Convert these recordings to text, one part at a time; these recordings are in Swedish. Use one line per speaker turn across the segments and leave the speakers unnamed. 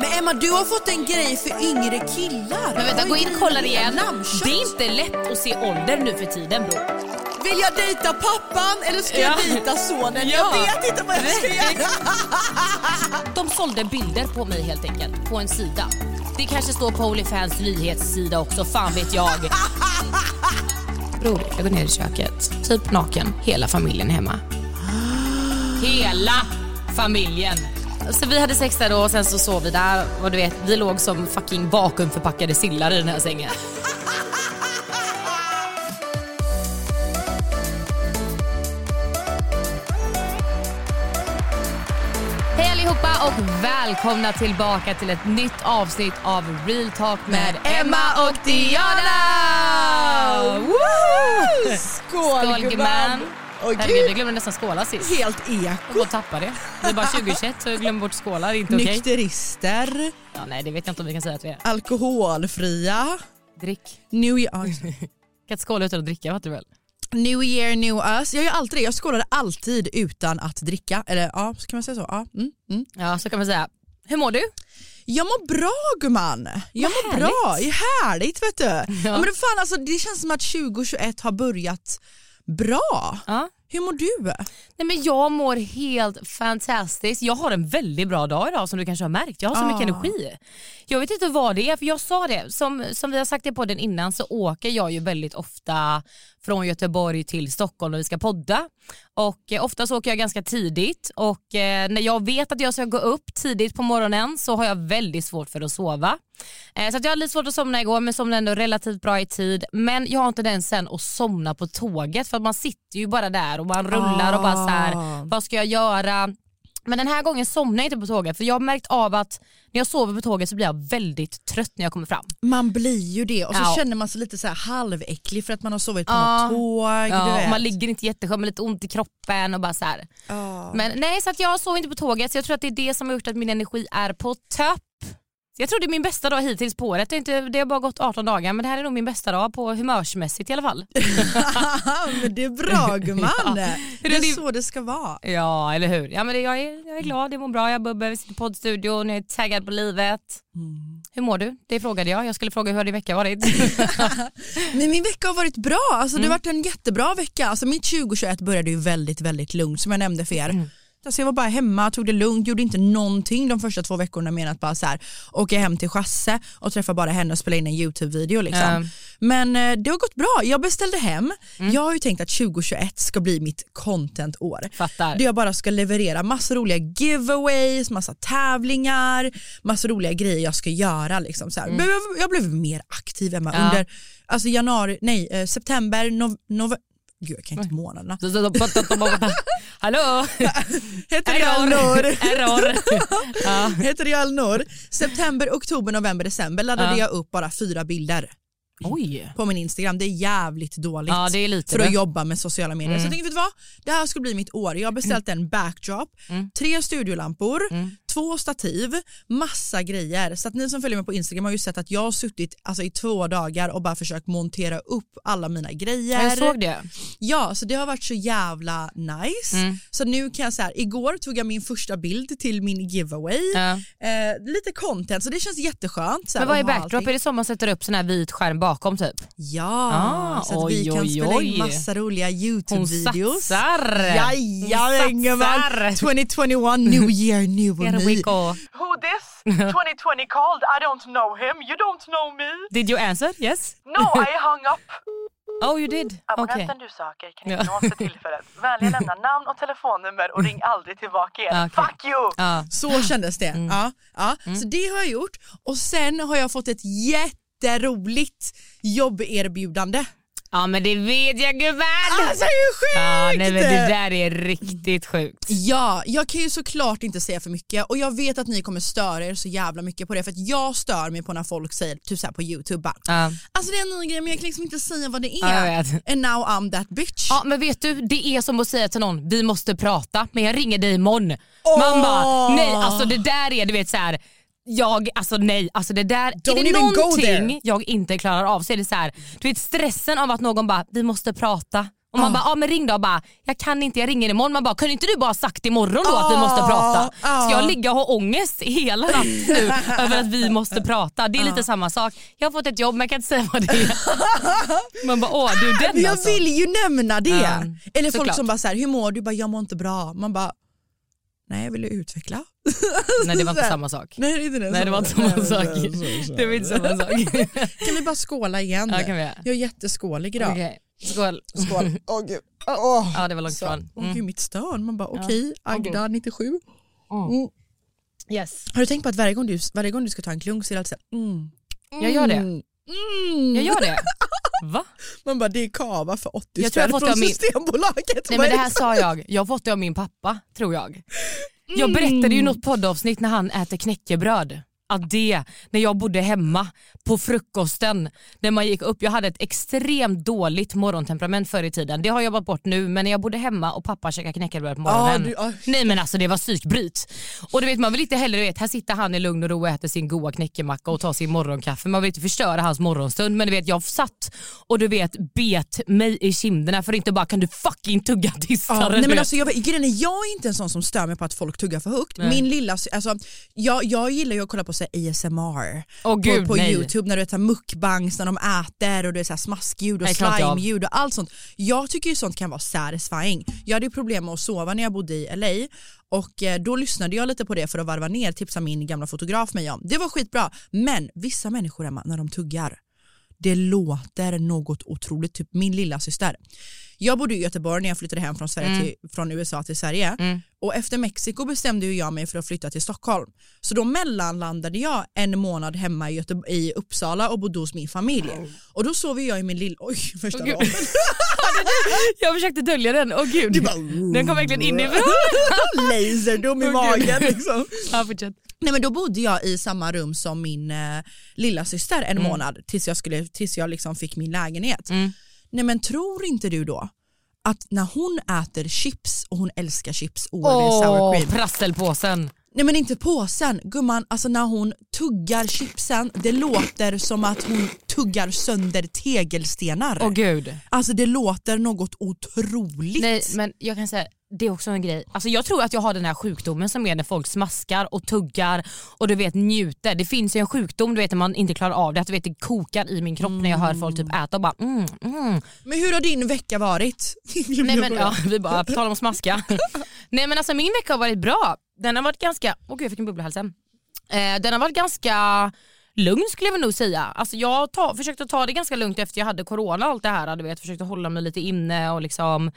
Men Emma, du har fått en grej för yngre killar.
Men vänta, gå in och kolla igen. Det är inte lätt att se ålder nu för tiden bror.
Vill jag dejta pappan eller ska
Ja.
jag dejta sonen?
Ja.
Jag vet inte vad jag ska göra.
De sålde bilder på mig helt enkelt, på en sida. Det kanske står på Onlyfans nyhetssida också, fan vet jag. Bror, jag går ner i köket, typ naken, hela familjen hemma. Hela familjen! Så vi hade sex där då och sen så sov vi där och du vet, vi låg som fucking vakuumförpackade sillar i den här sängen. Hej allihopa och välkomna tillbaka till ett nytt avsnitt av Real Talk med Emma och Diana! Woo!
Skål,
Skål gumman!
Åh,
Herregud, jag glömde nästan skåla sist.
Helt eko.
bara tappade det. Det är bara 2021 så jag glömmer bort skålar, inte okej.
Nykterister,
Ja, nej det vet jag inte om vi kan säga att vi är.
alkoholfria,
Drick.
new year,
Kan inte skåla utan att dricka fattar du väl?
new year, new us. Jag gör alltid det. Jag skålade alltid utan att dricka. Eller ja, så kan man säga så? Ja. Mm, mm.
Ja så kan man säga. Hur mår du?
Jag mår bra gumman. Jag mår bra. Det är härligt vet du. Ja.
Ja.
men fan, alltså, det känns som att 2021 har börjat bra.
Ja.
Hur mår du?
Nej, men jag mår helt fantastiskt. Jag har en väldigt bra dag idag som du kanske har märkt. Jag har så mycket
Ah.
energi. Jag vet inte vad det är, för jag sa det, som, som vi har sagt i podden innan så åker jag ju väldigt ofta från Göteborg till Stockholm när vi ska podda. Och eh, Ofta så åker jag ganska tidigt och eh, när jag vet att jag ska gå upp tidigt på morgonen så har jag väldigt svårt för att sova. Eh, så att jag hade lite svårt att somna igår men somnade ändå relativt bra i tid. Men jag har inte den sen att somna på tåget för man sitter ju bara där och man rullar och bara så här,
Ah.
vad ska jag göra? Men den här gången somnar jag inte på tåget för jag har märkt av att när jag sover på tåget så blir jag väldigt trött när jag kommer fram.
Man blir ju det och så
Ja.
känner man sig lite så här halväcklig för att man har sovit på
Ja.
något tåg.
Ja, man ligger inte jätteskönt med lite ont i kroppen och bara så.
Ja.
Men nej så att jag sov inte på tåget så jag tror att det är det som har gjort att min energi är på topp. Jag tror det är min bästa dag hittills på året. Det, är inte, det har bara gått 18 dagar men det här är nog min bästa dag på humörsmässigt i alla fall.
men det är bra gumman.
Ja.
Det
är
så det ska vara.
Ja eller hur. Ja, men det, jag, är, jag är glad, det mår bra, jag bubbar, vi sitter i poddstudion, jag är taggad på livet. Hur mår du? Det frågade jag. Jag skulle fråga hur har din vecka varit?
Men min vecka har varit bra, alltså,
Mm.
det har varit en jättebra vecka. Alltså, mitt 2021 började ju väldigt väldigt lugnt som jag nämnde för er.
Mm.
Alltså jag var bara hemma, tog det lugnt, gjorde inte någonting de första två veckorna mer än att bara så här, åka hem till Chasse och träffa bara henne och spela in en YouTube-video. Liksom.
Ja.
Men eh, det har gått bra, jag beställde hem.
Mm.
Jag har ju tänkt att 2021 ska bli mitt content-år. Där jag bara ska leverera massa roliga giveaways, massa tävlingar, massa roliga grejer jag ska göra. Liksom, så. Men jag, blev mer aktiv Emma
Mm. Ja.
under alltså, januari, nej, eh, september, nov, nov, Gud jag kan inte månaderna.
Hallå?
Heter det Alnor?
Error. Ja.
Heter det Alnor? September, oktober, november, december laddade
Ja.
jag upp bara fyra bilder
Oj.
på min Instagram. Det är jävligt dåligt
Ja det är lite
för att
det.
jobba med sociala medier.
Mm.
Så jag tänkte, vet du vad? Det här ska bli mitt år. Jag har beställt en backdrop,
Mm.
tre studiolampor,
Mm.
Två stativ, massa grejer. Så att ni som följer mig på Instagram har ju sett att jag har suttit alltså, i två dagar och bara försökt montera upp alla mina grejer.
Jag såg det.
Ja, så det har varit så jävla nice.
Mm.
Så nu kan jag säga, igår tog jag min första bild till min giveaway.
Ja.
Eh, lite content, så det känns jätteskönt. Så här,
Men vad är backdrop?
allting.
Är det så man sätter upp sån här vit skärm bakom typ?
Ja,
Ah,
så att vi
oj,
kan
oj,
spela in massa roliga
Hon
YouTube-videos.
satsar!
Jajamän
Hon satsar.
2021, new year, new
Here we go.
Who this? 2020 called. I don't know him. You don't know me.
Did you answer? Yes?
No, I hung up.
Oh you did?
Abonnenten du söker kan inte nås för tillfället. Vänligen lämna namn och telefonnummer och ring aldrig tillbaka igen.
Okej.
Fuck you!
Ja.
Så kändes det.
Mm.
Ja, ja. Så det har jag gjort och sen har jag fått ett jätteroligt jobberbjudande.
Ja men det vet jag gubben!
Alltså hur sjukt!
Ja, nej, men det där är riktigt sjukt.
Ja, jag kan ju såklart inte säga för mycket och jag vet att ni kommer störa er så jävla mycket på det för att jag stör mig på när folk säger typ såhär på youtube bara,
Ja.
Alltså det är en ny grej men jag kan liksom inte säga vad det
Ja,
är.
vet.
And now I'm that bitch.
Ja men vet du, det är som att säga till någon, vi måste prata men jag ringer dig imorgon. Man
Åh!
bara, nej alltså det där är du vet så här. Jag, alltså nej, alltså det där,
Don't
är det någonting jag inte klarar av så är det så här, du vet stressen av att någon bara, vi måste prata. Och man
Ah.
bara, ja men ring då, bara, jag kan inte, jag ringer imorgon. Man bara, kunde inte du bara sagt imorgon då att vi måste
Ah,
prata?
ah.
Ska jag ligga och ha ångest hela natten nu över att vi måste prata? Det är lite samma sak. Jag har fått ett jobb men jag kan inte säga vad det är. Man bara, åh du den
Men jag
alltså.
vill ju nämna det. Eller folk
såklart.
som bara såhär, hur mår du? Bara, jag mår inte bra. Man bara, nej jag vill ju utveckla.
Nej det var inte
Så här.
samma sak.
Nej det är inte det.
Nej det var inte samma sak. Det var inte samma sak.
Kan vi bara skåla igen?
Ja, kan vi.
Jag är jätteskålig idag.
Okej, skål.
Skål. Åh gud. Åh.
Ja det var långt
Så,
ifrån.
Åh
Mm.
gud mitt stön. Man bara okej, Agda 97. Mm.
Yes.
Har du tänkt på att varje gång du, varje gång du ska ta en klunk så är det alltid såhär mm.
Jag gör det.
Mm. Mm.
Jag gör det. Va?
Man bara det är kava för 80
Jag tror jag
spänn
fått det
från
min-
Systembolaget.
Nej men det här sa jag, jag har fått det av min pappa tror jag. Jag berättade ju något poddavsnitt när han äter knäckebröd. Att det, när jag bodde hemma på frukosten, när man gick upp, jag hade ett extremt dåligt morgontemperament förr i tiden. Det har jag jobbat bort nu men när jag bodde hemma och pappa käkade knäckebröd på morgonen.
du- ja.
Nej men alltså det var psykbryt. Och du vet man vill inte heller, du vet, här sitter han i lugn och ro och äter sin goa knäckemacka och tar sin morgonkaffe. Man vill inte förstöra hans morgonstund men du vet jag satt och du vet bet mig i kinderna för inte bara kan du fucking tugga tistare.
Ja,
du
nej men alltså jag, grejen är, jag är inte en sån som stör mig på att folk tuggar för högt. Min lilla, alltså, jag, jag gillar ju att kolla på så här, ASMR
Åh, gud,
på, på youtube när du vet mukbangs när de äter och det är så här smaskljud och slimeljud och allt sånt. Jag tycker ju sånt kan vara satisfying. Jag hade ju problem med att sova när jag bodde i LA och eh, då lyssnade jag lite på det för att varva ner, tipsa min gamla fotograf mig om. Det var skitbra men vissa människor Emma, när de tuggar det låter något otroligt, typ min lilla syster. Jag bodde i Göteborg när jag flyttade hem från, Sverige till, från USA till Sverige och efter Mexiko bestämde jag mig för att flytta till Stockholm. Så då mellanlandade jag en månad hemma i, Göte- i Uppsala och bodde hos min familj. Och då sov jag i min lilla, oj första dagen.
Jag försökte dölja den, åh gud. Den kom verkligen inifrån.
Laserdom i
Åh,
magen liksom.
Ja, fortsätt.
Nej men då bodde jag i samma rum som min eh, lilla syster en
Mm.
månad tills jag, skulle, tills jag liksom fick min lägenhet.
Mm.
Nej men tror inte du då att när hon äter chips och hon älskar chips, oh, det är sour cream.
prasselpåsen.
Nej men inte påsen, gumman alltså när hon tuggar chipsen det låter som att hon tuggar sönder tegelstenar.
Åh gud.
Alltså det låter något otroligt.
Nej men jag kan säga, det är också en grej. Alltså, jag tror att jag har den här sjukdomen som är när folk smaskar och tuggar och du vet njuter. Det finns ju en sjukdom du vet när man inte klarar av det, att du vet det kokar i min kropp när jag hör folk typ äta och bara mm, mm.
Men hur har din vecka varit?
Nej men ja, vi bara, på tal om smaska. Nej men alltså min vecka har varit bra. Den har varit ganska, åh gud jag fick en bubbla i halsen. Eh, den har varit ganska lugn skulle jag nog säga. Alltså jag ta, försökte ta det ganska lugnt efter jag hade corona och allt det här. Du vet, försökte hålla mig lite inne och liksom,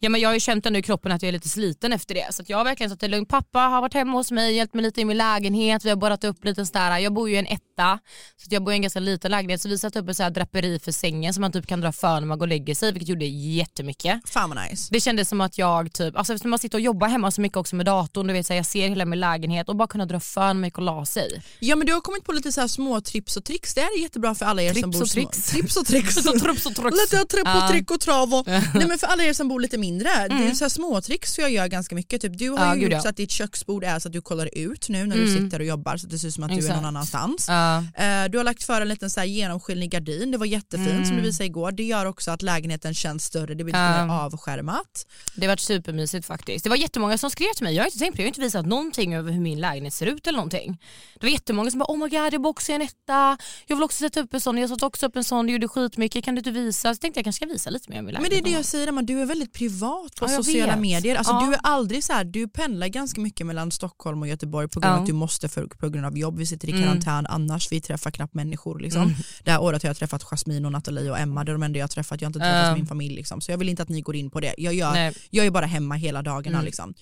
ja, men jag har ju känt ändå i kroppen att jag är lite sliten efter det. Så att jag har verkligen tagit det lugnt. Pappa har varit hemma hos mig, hjälpt mig lite i min lägenhet. Vi har borrat upp lite sådär. Jag bor ju i en etta, så att jag bor i en ganska liten lägenhet. Så vi satte upp en så här draperi för sängen som man typ kan dra för när man går och lägger sig, vilket gjorde jättemycket.
Fan vad nice.
Det kändes som att jag typ, alltså eftersom man sitter och jobbar hemma så mycket också med datorn, du vet, så här, jag ser hela min lägenhet och bara kunna dra för när man gick och la sig.
Ja men du har kommit på lite så här små trips och tricks, det här är jättebra för alla er som
Trips
bor
och
små-. Trips och tricks.
Trips och tricks.
Lite tripp och trick och trav och, nej men för alla er som bor lite mindre, det är så här små tricks så jag gör ganska mycket. Typ, du har
Ja,
ju gjort
ja.
så att ditt köksbord är så att du kollar ut nu när du sitter och jobbar så att det ser ut som att du är
Exakt.
någon annanstans.
Ja.
Eh, Du har lagt för en liten så här genomskinlig gardin, det var jättefint som du visade igår. Det gör också att lägenheten känns större, det blir lite mer avskärmat.
Det har varit supermysigt faktiskt. Det var jättemånga som skrev till mig, jag har inte tänkt på det, jag har inte visat någonting över hur min lägenhet ser ut eller någonting. Det var jättemånga som bara oh my god jag bor också i en etta, jag vill också sätta upp en sån, jag satte också upp en sån, du gjorde skitmycket, kan du inte visa? Så tänkte jag kanske ska visa lite mer om min
Men
lägenhet.
det är det jag säger Emma, du är väldigt privat på
Ja,
sociala
vet.
medier. Alltså,
Ja.
Du är aldrig så här, du pendlar ganska mycket mellan Stockholm och Göteborg på grund av
Ja.
att du måste för, på grund av jobb. Vi sitter i
Mm.
karantän annars, vi träffar knappt människor. Liksom. Det här året har jag träffat Jasmine och Nathalie och Emma, det är de enda jag har träffat. Jag har inte träffat
Ja.
min familj. Liksom. Så jag vill inte att ni går in på det. Jag, gör, jag är bara hemma hela dagarna.
Mm.
Liksom.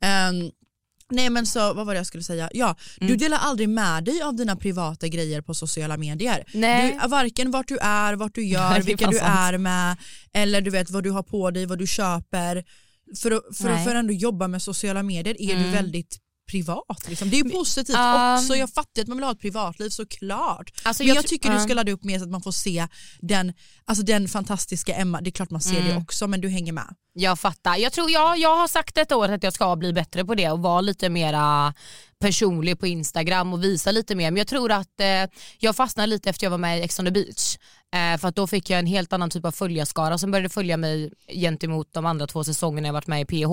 Ehm, Nej men så vad var det jag skulle säga? Ja, du
Mm.
delar aldrig med dig av dina privata grejer på sociala medier.
Nej.
Du, varken vart du är, vart du
Nej,
gör,
är
vilka du
sant.
är med eller du vet vad du har på dig, vad du köper. För för
Nej.
att för att ändå jobba med sociala medier är du
Mm.
väldigt privat. Liksom. Det är positivt
Um.
också, jag fattar att man vill ha ett privatliv såklart.
Alltså,
Men jag,
jag
tycker du
ja.
ska ladda upp mer så att man får se den, alltså den fantastiska Emma, det är klart man ser
Mm.
det också men du hänger med.
Jag fattar. Jag, tror, jag, jag har sagt ett år att jag ska bli bättre på det och vara lite mera personlig på Instagram och visa lite mer. Men jag tror att eh, jag fastnade lite efter jag var med i Ex on the beach. Eh, för att då fick jag en helt annan typ av följarskara som började följa mig gentemot de andra två säsongerna jag varit med i PH.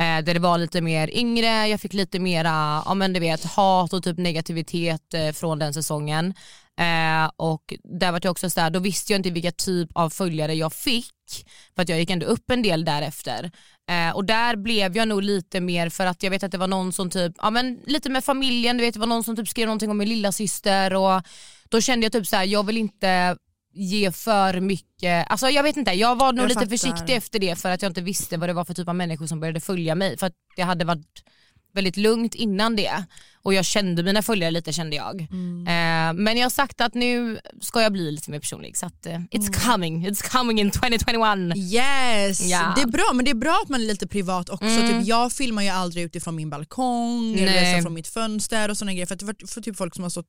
Eh, där det var lite mer yngre, jag fick lite mera ja, men du vet, hat och typ negativitet eh, från den säsongen. Eh, och där var jag också så då visste jag inte vilka typ av följare jag fick för att jag gick ändå upp en del därefter. Eh, och där blev jag nog lite mer för att jag vet att det var någon som typ, ja men lite med familjen, du vet det var någon som typ skrev någonting om min lilla syster och då kände jag typ så här, jag vill inte ge för mycket, alltså jag vet inte, jag var nog
Jag
lite
fattar.
försiktig efter det för att jag inte visste vad det var för typ av människor som började följa mig för att det hade varit väldigt lugnt innan det och jag kände mina följare lite kände jag. Eh, men jag har sagt att nu ska jag bli lite mer personlig så att eh, it's coming, it's coming in 2021.
Yes,
Ja.
det är bra men det är bra att man är lite privat också.
Mm.
Typ, jag filmar ju aldrig utifrån min balkong eller
Nej.
så från mitt fönster och såna grejer för, att, för, typ folk som har stått,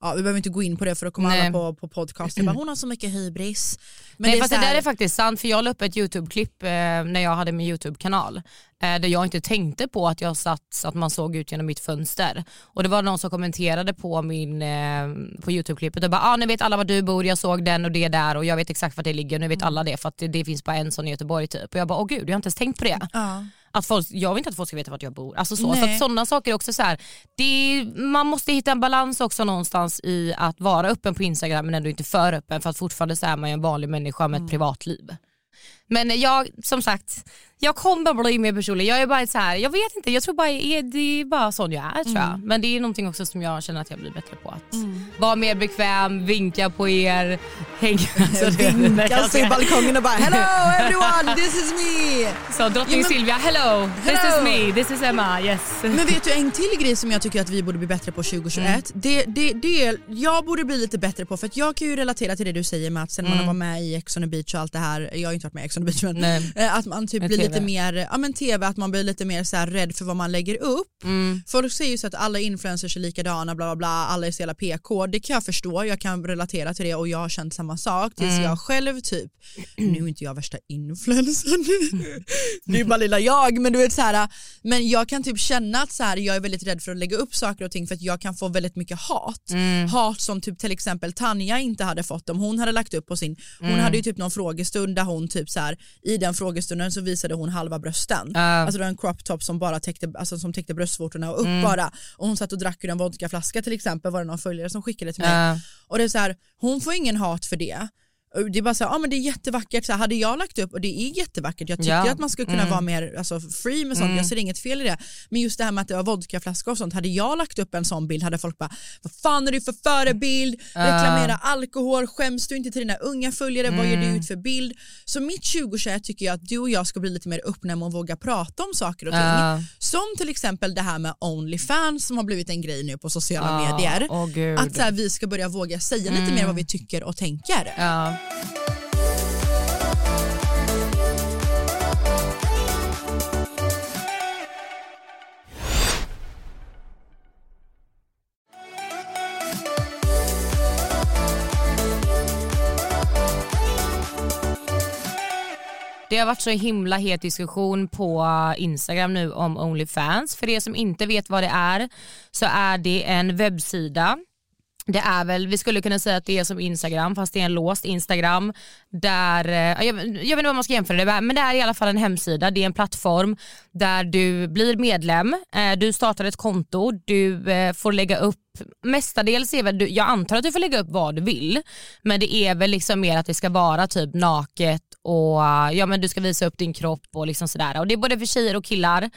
ja, vi behöver inte gå in på det för då kommer alla på, på podcast och bara hon har så mycket hybris. Men
Nej,
är
fast
så
det
här-
där är faktiskt sant för jag la upp ett YouTube-klipp eh, när jag hade min YouTube-kanal där jag inte tänkte på att jag satt att man såg ut genom mitt fönster. Och det var någon som kommenterade på min eh, på YouTube-klippet och bara ah, nu vet alla var du bor, jag såg den och det där och jag vet exakt var det ligger nu vet alla det för att det, det finns bara en sån i Göteborg typ. Och jag bara åh gud jag har inte ens tänkt på det.
ja.
Att folk, jag vill inte att folk ska veta vart jag bor. Alltså så, så att sådana saker är också så här, det man måste hitta en balans också någonstans i att vara öppen på Instagram men ändå inte för öppen för att fortfarande så är man ju en vanlig människa med ett privatliv. Men jag, som sagt, jag kommer bli mer personlig. Jag är bara så här, jag vet inte, jag tror bara är, det är bara sån jag är tror jag. Men det är någonting också som jag känner att jag blir bättre på. Att vara mer bekväm, vinka på er, hänga. Alltså,
Vinka sig i balkongen och bara hello everyone this is me.
Så drottning
Ja, men-
Silvia, hello, this
Hello.
is me, this is Emma, yes.
Men vet du en till grej som jag tycker att vi borde bli bättre på 2021? Det, det, det jag borde bli lite bättre på för att jag kan ju relatera till det du säger med att sen man har varit med i Ex on the beach och allt det här, jag har ju inte varit med i Ex on the beach men
Nej.
eh, att man typ blir
TV.
Lite mer, ja men tv, att man blir lite mer så här rädd för vad man lägger upp.
Mm.
Folk säger ju så att alla influencers är likadana, bla bla bla, alla är så jävla PK. Det kan jag förstå, jag kan relatera till det och jag har känt samma sak tills
Mm.
jag själv typ, nu är inte jag värsta influencern, det är bara lilla jag, men du vet så här, men jag kan typ känna att så här, jag är väldigt rädd för att lägga upp saker och ting för att jag kan få väldigt mycket hat.
Mm.
Hat som typ till exempel Tanja inte hade fått om hon hade lagt upp på sin, hon
Mm.
hade ju typ någon frågestund där hon typ så här, i den frågestunden så visade hon halva brösten.
Ja.
Alltså det var en crop top som bara täckte, alltså som täckte bröstvårtorna och upp
Mm.
bara. Och hon satt och drack ur en vodkaflaska till exempel var det någon följare som skickade till mig.
Ja.
Och det är så här, hon får ingen hat för det. Det är bara så här, ja men det är jättevackert, så här, hade jag lagt upp, och det är jättevackert, jag tycker
Ja.
att man ska kunna
Mm.
vara mer alltså, free med sånt, jag ser inget fel i det. Men just det här med att det var vodkaflaska och sånt, hade jag lagt upp en sån bild hade folk bara, vad fan är du för förebild, reklamera alkohol, skäms du inte till dina unga följare, vad ger du ut för bild? Så mitt 2021 tycker jag att du och jag ska bli lite mer öppna med att våga prata om saker och ting.
Ja.
Som till exempel det här med Onlyfans som har blivit en grej nu på sociala
Ja,
medier.
gud.
att så här, vi ska börja våga säga lite mer vad vi tycker och tänker.
Det har varit så himla het diskussion på Instagram nu om Onlyfans. För er som inte vet vad det är så är det en webbsida det är väl, vi skulle kunna säga att det är som Instagram fast det är en låst Instagram där, eh, jag, jag vet inte vad man ska jämföra det med men det är i alla fall en hemsida, det är en plattform där du blir medlem, eh, du startar ett konto, du eh, får lägga upp Mestadels är väl, du, jag antar att du får lägga upp vad du vill men det är väl liksom mer att det ska vara typ naket och ja men du ska visa upp din kropp och liksom sådär. Och det är både för tjejer och killar.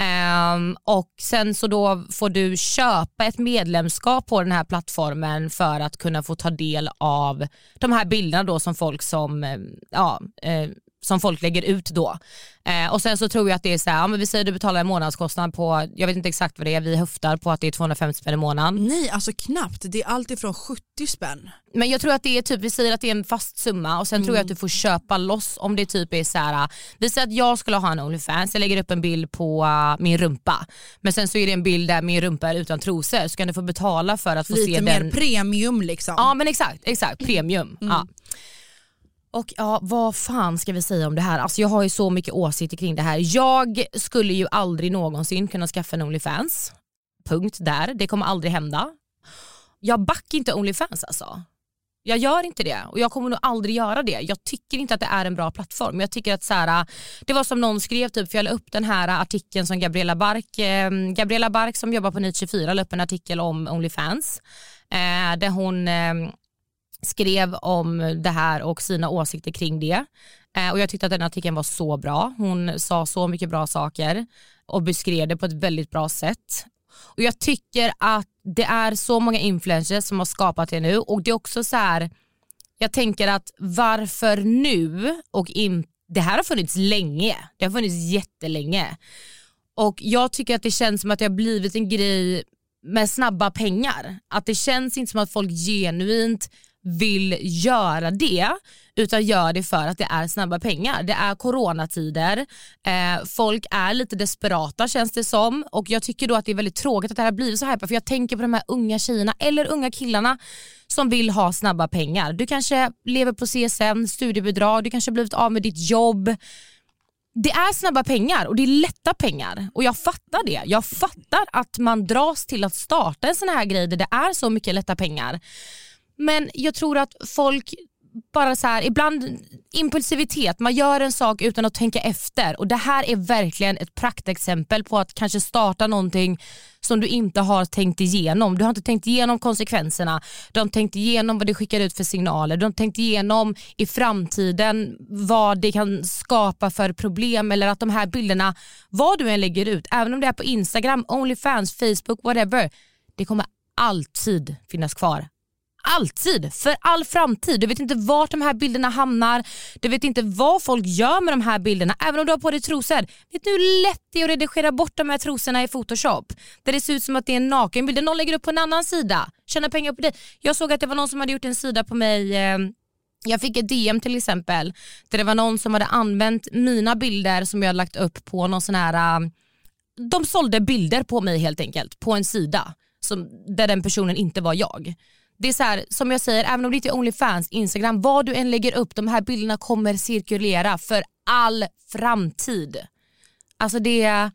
Um, och sen så då får du köpa ett medlemskap på den här plattformen för att kunna få ta del av de här bilderna då som folk som, ehm, ja, eh, som folk lägger ut då. Eh, och sen så tror jag att det är så här, ja, men vi säger att du betalar en månadskostnad på, jag vet inte exakt vad det är, vi höftar på att det är 250 spänn i månaden.
Nej alltså knappt, det är allt ifrån 70 spänn.
Men jag tror att det är typ, vi säger att det är en fast summa och sen tror jag att du får köpa loss om det typ är så här, vi säger att jag skulle ha en Onlyfans, jag lägger upp en bild på uh, min rumpa men sen så är det en bild där min rumpa är utan trosor så kan du få betala för att få
Lite
se
mer
den.
premium liksom.
Ja men exakt, exakt premium. Ja. Och ja, vad fan ska vi säga om det här? Alltså jag har ju så mycket åsikter kring det här. Jag skulle ju aldrig någonsin kunna skaffa en Onlyfans. Punkt där, det kommer aldrig hända. Jag backar inte Onlyfans alltså. Jag gör inte det och jag kommer nog aldrig göra det. Jag tycker inte att det är en bra plattform. Jag tycker att så här, det var som någon skrev, typ, för jag la upp den här artikeln som Gabriella Bark, eh, Gabriella Bark som jobbar på Nytt 24 la upp en artikel om Onlyfans. Eh, där hon eh, skrev om det här och sina åsikter kring det. Eh, och jag tyckte att den artikeln var så bra. Hon sa så mycket bra saker och beskrev det på ett väldigt bra sätt. Och jag tycker att det är så många influencers som har skapat det nu och det är också så här, jag tänker att varför nu och inte, det här har funnits länge, det har funnits jättelänge. Och jag tycker att det känns som att det har blivit en grej med snabba pengar. Att det känns inte som att folk genuint vill göra det utan gör det för att det är snabba pengar. Det är coronatider, eh, folk är lite desperata känns det som och jag tycker då att det är väldigt tråkigt att det här har blivit så här för jag tänker på de här unga tjejerna eller unga killarna som vill ha snabba pengar. Du kanske lever på CSN, studiebidrag, du kanske har blivit av med ditt jobb det är snabba pengar och det är lätta pengar och jag fattar det. Jag fattar att man dras till att starta en sån här grej där det är så mycket lätta pengar. Men jag tror att folk bara så här, ibland impulsivitet, man gör en sak utan att tänka efter. Och det här är verkligen ett praktexempel på att kanske starta någonting som du inte har tänkt igenom. Du har inte tänkt igenom konsekvenserna, du har inte tänkt igenom vad det skickar ut för signaler, du har inte tänkt igenom i framtiden vad det kan skapa för problem eller att de här bilderna, vad du än lägger ut, även om det är på Instagram, Onlyfans, Facebook, whatever, det kommer alltid finnas kvar alltid, för all framtid. Du vet inte vart de här bilderna hamnar, du vet inte vad folk gör med de här bilderna. Även om du har på dig trosor. Vet du hur lätt det är att redigera bort de här trosorna i photoshop? Där det ser ut som att det är en nakenbild. Någon lägger upp på en annan sida, tjänar pengar på det. Jag såg att det var någon som hade gjort en sida på mig eh, jag fick ett DM till exempel där det var någon som hade använt mina bilder som jag hade lagt upp på någon sån här, eh, de sålde bilder på mig helt enkelt på en sida som, där den personen inte var jag det är så här, som jag säger, även om det inte är Onlyfans, Instagram, vad du än lägger upp, de här bilderna kommer cirkulera för all framtid. Alltså det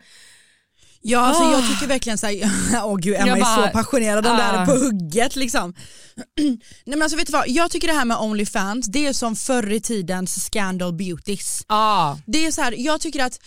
Ja alltså
Ah.
jag tycker verkligen såhär, åh gud Emma
Jag
är
bara-
så passionerad, de där
Ah.
är på hugget liksom. Nej men alltså vet du vad, jag tycker det här med Onlyfans det är som förr i tidens scandal beauties.
Ja.
Det är så här, jag tycker att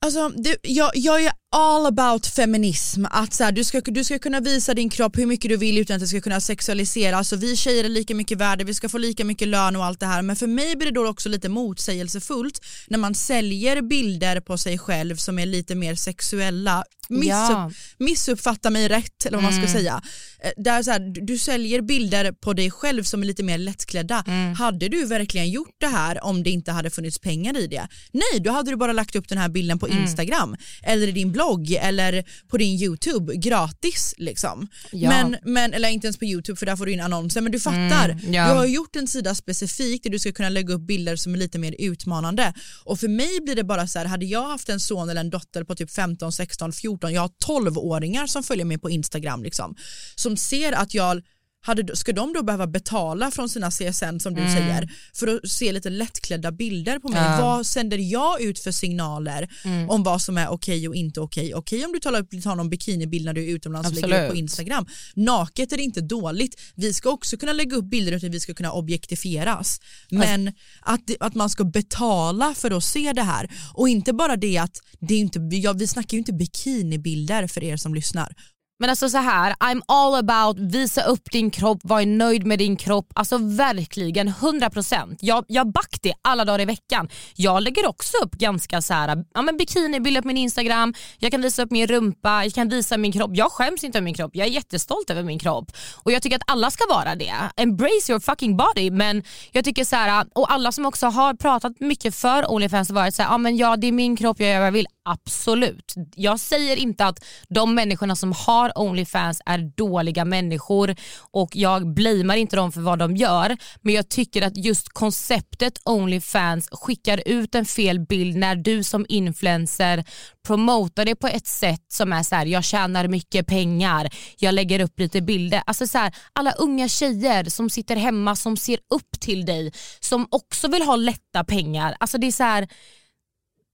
Alltså, det, jag, jag är all about feminism, att så här, du, ska, du ska kunna visa din kropp hur mycket du vill utan att det ska kunna sexualiseras. Alltså, vi tjejer är lika mycket värda, vi ska få lika mycket lön och allt det här. Men för mig blir det då också lite motsägelsefullt när man säljer bilder på sig själv som är lite mer sexuella. Missupp,
Ja.
Missuppfatta mig rätt eller vad man ska säga. Eh, Där så här, du, säljer bilder på dig själv som är lite mer lättklädda. Hade du verkligen gjort det här om det inte hade funnits pengar i det? Nej, då hade du bara lagt upp den här bilden på Instagram eller i din blogg eller på din YouTube gratis liksom.
Ja.
Men, men, eller inte ens på YouTube för där får du in annonser men du fattar.
Mm, ja.
Du har gjort en sida specifikt där du ska kunna lägga upp bilder som är lite mer utmanande. Och för mig blir det bara så här, hade jag haft en son eller en dotter på typ 15, 16, 14, jag har 12-åringar som följer mig på Instagram liksom, som ser att jag hade, ska de då behöva betala från sina CSN som du säger för att se lite lättklädda bilder på mig?
Mm. Ja.
Vad sänder jag ut för signaler om vad som är okej och inte okej? Okej om du tar, upp, tar någon bikinibild när du är utomlands och lägger upp på
Absolut.
Instagram. Naket är inte dåligt. Vi ska också kunna lägga upp bilder utan vi ska kunna objektifieras. Men att, det- att man ska betala för att se det här och inte bara det att det är inte, ja, vi snackar ju inte bikinibilder för er som lyssnar.
Men alltså så här, I'm all about visa upp din kropp, var nöjd med din kropp. Alltså verkligen 100%. Jag, jag back det alla dagar i veckan. Jag lägger också upp ganska så här, ja, men bikinibilder på min Instagram, jag kan visa upp min rumpa, jag kan visa min kropp. Jag skäms inte över min kropp, jag är jättestolt över min kropp. Och jag tycker att alla ska vara det. Embrace your fucking body. Men jag tycker så här, och alla som också har pratat mycket för Onlyfans har varit så här, ja men ja det är min kropp, jag gör vad jag vill. Absolut. Jag säger inte att de människorna som har Onlyfans är dåliga människor och jag blamear inte dem för vad de gör men jag tycker att just konceptet Onlyfans skickar ut en fel bild när du som influencer promotar det på ett sätt som är så här: jag tjänar mycket pengar, jag lägger upp lite bilder. Alltså så här, alla unga tjejer som sitter hemma som ser upp till dig som också vill ha lätta pengar. Alltså det är så här,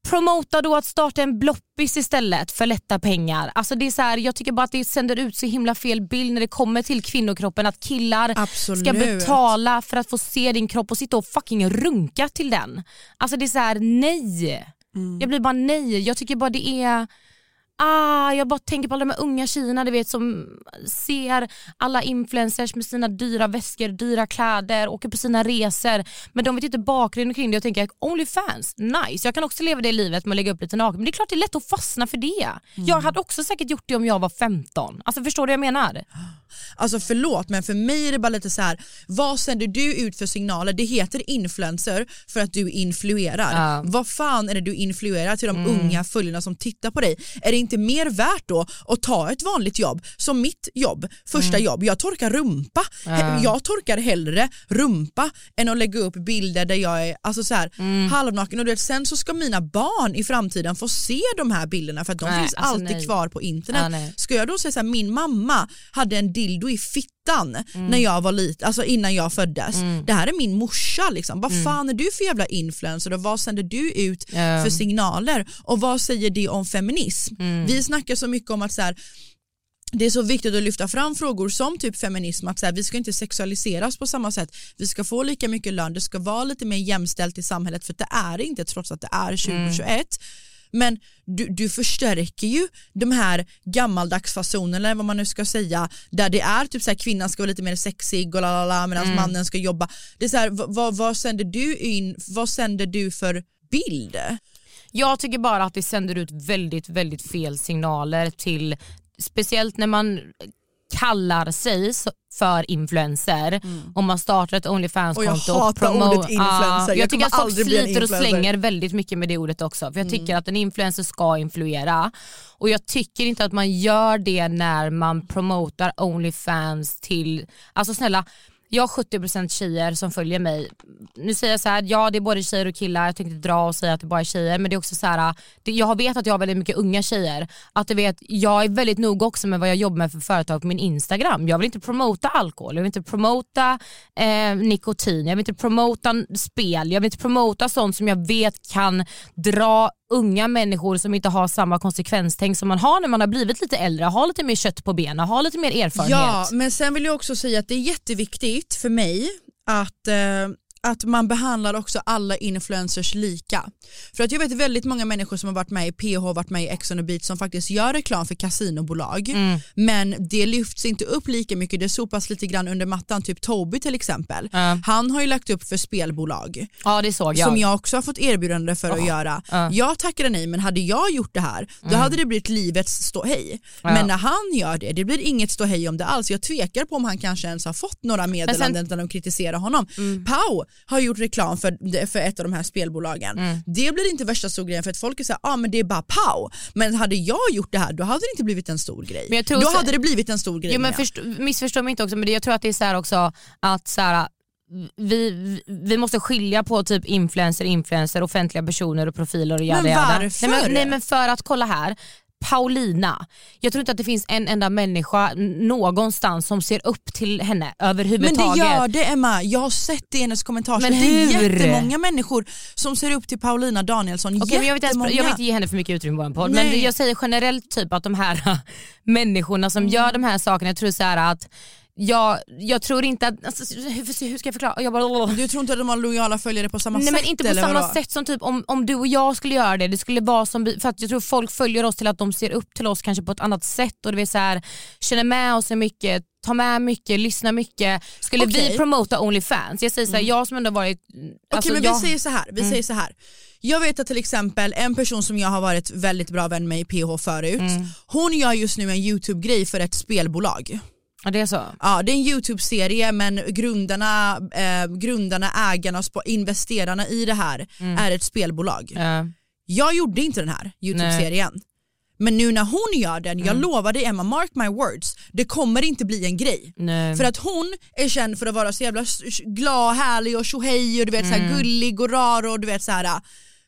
promota då att starta en bloppis istället för lätta pengar. Alltså det är så här, jag tycker bara att det sänder ut så himla fel bild när det kommer till kvinnokroppen att killar
Absolut.
ska betala för att få se din kropp och sitta och fucking runka till den. Alltså det är så här, nej. Jag blir bara nej. Jag tycker bara det är Ah, jag bara tänker på alla de här unga tjejerna du vet, som ser alla influencers med sina dyra väskor, dyra kläder, åker på sina resor. Men de vet inte bakgrunden kring det och tänker Onlyfans, nice. Jag kan också leva det livet med att lägga upp lite naken. Men det är klart det är lätt att fastna för det. Jag hade också säkert gjort det om jag var 15. Alltså Förstår du vad jag menar?
Alltså förlåt men för mig är det bara lite så här. vad sänder du ut för signaler? Det heter influencer för att du influerar.
Ja.
Vad fan är det du influerar till de unga följarna som tittar på dig? Är det inte mer värt då att ta ett vanligt jobb som mitt jobb, första jobb, jag torkar rumpa. He- Jag torkar hellre rumpa än att lägga upp bilder där jag är alltså så här, halvnaken och du vet, sen så ska mina barn i framtiden få se de här bilderna för att de
Nej,
finns
alltså
alltid
nej.
kvar på internet.
Ja, nej.
Ska jag då säga så här, min mamma hade en dildo i fittan
Mm.
när jag var liten, alltså innan jag föddes. Det här är min morsa liksom. Vad
Mm.
fan är du för jävla influencer och vad sänder du ut för signaler? Och vad säger det om feminism?
Mm.
Vi snackar så mycket om att så här, det är så viktigt att lyfta fram frågor som typ feminism, att så här, vi ska inte sexualiseras på samma sätt, vi ska få lika mycket lön, det ska vara lite mer jämställt i samhället för det är det inte trots att det är 2021. Men du, du förstärker ju de här gammaldags fasonerna eller vad man nu ska säga där det är typ så här kvinnan ska vara lite mer sexig och lalala medan mannen ska jobba. Det är så här, vad, vad, vad sänder du in, vad sänder du för bild?
Jag tycker bara att det sänder ut väldigt, väldigt fel signaler till, speciellt när man kallar sig för influencer om man startar ett Onlyfans-konto.
Och jag hatar
promo-
ordet influencer.
Ja,
Jag
jag tycker att folk sliter och slänger väldigt mycket med det ordet också. För Jag tycker att en influencer ska influera och jag tycker inte att man gör det när man promotar Onlyfans till, alltså snälla jag har 70% tjejer som följer mig. Nu säger jag så här, ja det är både tjejer och killar, jag tänkte dra och säga att det bara är tjejer men det är också så här, det, jag vet att jag har väldigt mycket unga tjejer. Att du vet, jag är väldigt noga också med vad jag jobbar med för företag på min Instagram. Jag vill inte promota alkohol, jag vill inte promota eh, nikotin, jag vill inte promota spel, jag vill inte promota sånt som jag vet kan dra unga människor som inte har samma konsekvenstänk som man har när man har blivit lite äldre, har lite mer kött på benen, har lite mer erfarenhet.
Ja, men sen vill jag också säga att det är jätteviktigt för mig att eh, att man behandlar också alla influencers lika. För att jag vet väldigt många människor som har varit med i PH, varit med i Ex on the beach som faktiskt gör reklam för kasinobolag
Mm.
men det lyfts inte upp lika mycket, det sopas lite grann under mattan, typ Toby till exempel.
Ja.
Han har ju lagt upp för spelbolag
Ja det såg jag.
som jag också har fått erbjudande för att göra.
ja.
Jag tackade nej men hade jag gjort det här då hade det blivit livets ståhej. Men när han gör det, det blir inget ståhej om det alls. Jag tvekar på om han kanske ens har fått några meddelanden där de kritiserar honom. Pau har gjort reklam för, för ett av de här spelbolagen. Det blir inte värsta stor grejen för att folk är såhär, ah, men det är bara Pau. Men hade jag gjort det här då hade det inte blivit en stor grej.
Men jag tror
då
så-
hade det blivit en stor grej.
Jo, men först, missförstå mig inte också men jag tror att det är så också att så här, vi, vi måste skilja på typ influencer, influencer, offentliga personer och profiler och jada
Men varför?
Nej, men, nej men för att kolla här, Paulina, jag tror inte att det finns en enda människa någonstans som ser upp till henne
Men
överhuvudtaget.
det gör det Emma, jag har sett det i hennes kommentarsfält.
Men
Det är
hur?
jättemånga människor som ser upp till Paulina Danielsson.
Okej, men jag, vill inte jag vill inte ge henne för mycket utrymme på en podd
Nej.
men jag säger generellt typ att de här människorna som
Mm.
gör de här sakerna, jag tror så att jag, jag tror inte att, alltså, hur, hur ska jag förklara? Jag bara,
Du tror inte att de har lojala följare på samma
Nej
sätt?
men inte på samma
vadå?
sätt som typ om, om du och jag skulle göra det. Det skulle vara som, för att jag tror folk följer oss till att de ser upp till oss kanske på ett annat sätt och det vill här, känner med oss så mycket, tar med mycket, lyssnar mycket. Skulle
Okej.
vi promota Onlyfans, jag säger så här, jag som ändå varit...
Okej
alltså,
men
jag,
vi säger så här. Vi säger så här. Jag vet att till exempel en person som jag har varit väldigt bra vän med i PH förut, hon gör just nu en YouTube-grej för ett spelbolag.
Ja, det är så.
Ja, det är en YouTube-serie men grundarna, eh, grundarna ägarna och investerarna i det här är ett spelbolag.
Ja.
Jag gjorde inte den här YouTube-serien. Men nu när hon gör den,
Mm.
jag lovar dig Emma, mark my words, det kommer inte bli en grej.
Nej.
För att hon är känd för att vara så jävla glad, härlig och tjohej och du vet, så
Mm.
här, gullig och rar och du vet så här.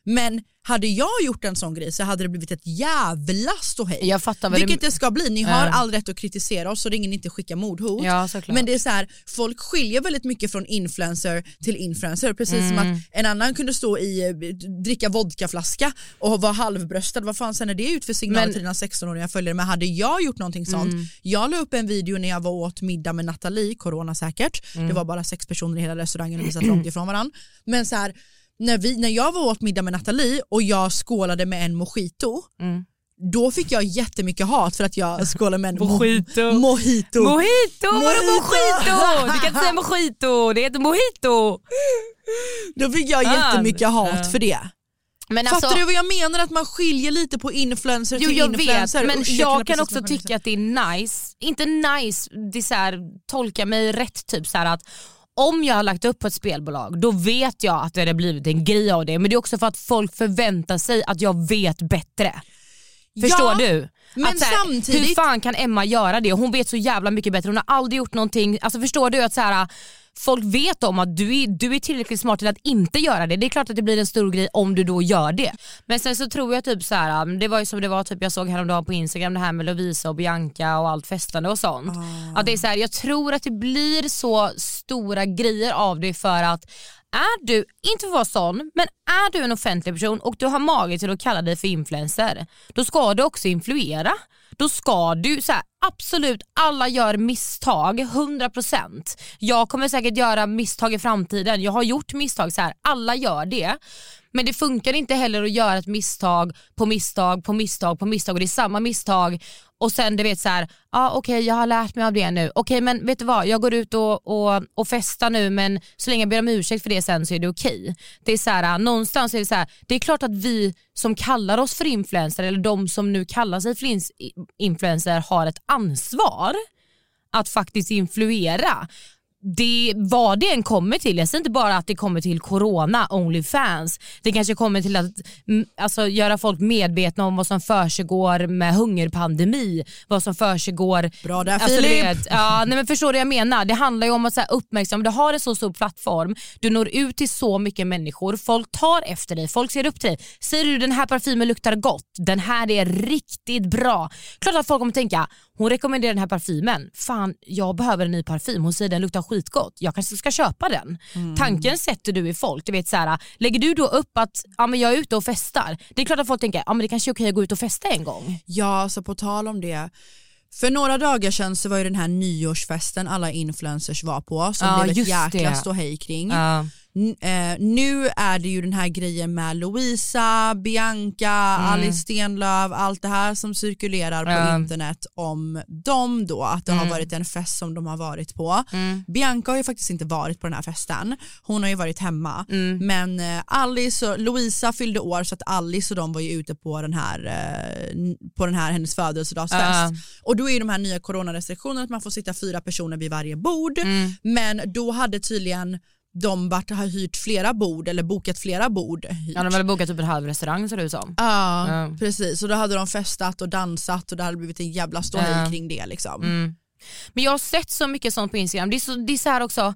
Men hade jag gjort en sån grej så hade det blivit ett jävla ståhej.
Jag fattar
Vilket
du...
det ska bli, ni har
Ja.
all rätt att kritisera oss så ingen inte skickar mordhot.
Ja.
Men det är så här, folk skiljer väldigt mycket från influencer till influencer. Precis som
Mm.
att en annan kunde stå i, eh, dricka vodkaflaska och vara halvbröstad. Vad fan sen är det ut för signaler
Men-
till dina 16-åriga följare? Men hade jag gjort någonting sånt,
Mm.
jag la upp en video när jag var åt middag med Nathalie, corona säkert.
Mm.
Det var bara sex personer i hela restaurangen och vi satt långt ifrån varandra. Men så här, när, vi, när jag var åt middag med Nathalie och jag skålade med en mojito,
Mm.
då fick jag jättemycket hat för att jag skålade med en mo-
Mojito.
mojito.
Mojito!
Mojito?
mojito? Du kan inte säga mojito, det heter mojito.
Då fick jag jättemycket hat för det.
Men
Fattar du vad jag menar? Att man skiljer lite på influencer
Jo
till
jag vet
influencer.
men
Usch,
jag,
kunde
kan också
jag
tycka att det är nice, inte nice, det är så här, tolka mig rätt typ så här att om jag har lagt upp på ett spelbolag då vet jag att det har blivit en grej av det men det är också för att folk förväntar sig att jag vet bättre. Förstår
Ja,
du?
Men
att här,
samtidigt-
Hur fan kan Emma göra det? Hon vet så jävla mycket bättre, hon har aldrig gjort någonting. Alltså förstår du att så här, folk vet om att du är, du är tillräckligt smart till att inte göra det. Det är klart att det blir en stor grej om du då gör det. Men sen så tror jag typ så här, det var ju som det var typ jag såg häromdagen på Instagram det här med Lovisa och Bianca och allt festande och sånt. Att det är så här, jag tror att det blir så stora grejer av det för att är du, inte för att vara sån, men är du en offentlig person och du har mage till att kalla dig för influencer, då ska du också influera. Då ska du, så här, absolut alla gör misstag, 100%. Jag kommer säkert göra misstag i framtiden, jag har gjort misstag, så här, alla gör det. Men det funkar inte heller att göra ett misstag på misstag på misstag på misstag och det är samma misstag och sen du vet så här, ah, okej jag har lärt mig av det nu, okej men vet du vad jag går ut och, och, och festar nu men så länge jag ber om ursäkt för det sen så är det okej. Det är så här, någonstans är det så här, det är klart att vi som kallar oss för influencer eller de som nu kallar sig för influencer har ett ansvar att faktiskt influera. Det, vad det än kommer till, jag säger inte bara att det kommer till corona, Onlyfans, det kanske kommer till att mm, alltså, göra folk medvetna om vad som försiggår med hungerpandemi, vad som försiggår
Bra där
Alltså,
Filip!
vet, ja, nej, men förstår du vad jag menar? Det handlar ju om att så här, uppmärksamma, du har en så stor plattform, du når ut till så mycket människor, folk tar efter dig, folk ser upp till dig. Säger du den här parfymen luktar gott, den här är riktigt bra. Klart att folk kommer tänka, hon rekommenderar den här parfymen, fan jag behöver en ny parfym, hon säger den luktar skitgott, jag kanske ska köpa den. Tanken sätter du i folk, du vet så här, lägger du då upp att ja, men jag är ute och festar, det är klart att folk tänker, ja men det kanske är okej att gå ut och festa en gång.
Ja, så på tal om det. För några dagar sedan så var ju den här nyårsfesten alla influencers var på som
Ja,
blev ett jäkla
det.
ståhej kring.
Ja.
Eh, nu är det ju den här grejen med Louisa, Bianca, Alice Stenlöf, allt det här som cirkulerar på
Mm.
Internet om dem då, att det har
Mm.
varit en fest som de har varit på.
Mm.
Bianca har ju faktiskt inte varit på den här festen, hon har ju varit hemma.
Mm.
Men eh, Alice och Louisa fyllde år så att Alice och de var ju ute på den här, eh, på den här hennes födelsedagsfest. Och då är ju de här nya coronarestriktionerna att man får sitta fyra personer vid varje bord.
Mm.
Men då hade tydligen de varit, har hyrt flera bord eller bokat flera bord. Hyrt.
Ja, de hade bokat typ en halv restaurang ser det ut som.
Ja,
Ja.
precis. Och då hade de festat och dansat och det hade blivit en jävla ståhej
Ja.
kring det liksom.
Mm. Men jag har sett så mycket sånt på Instagram. Det är så, det är så här också,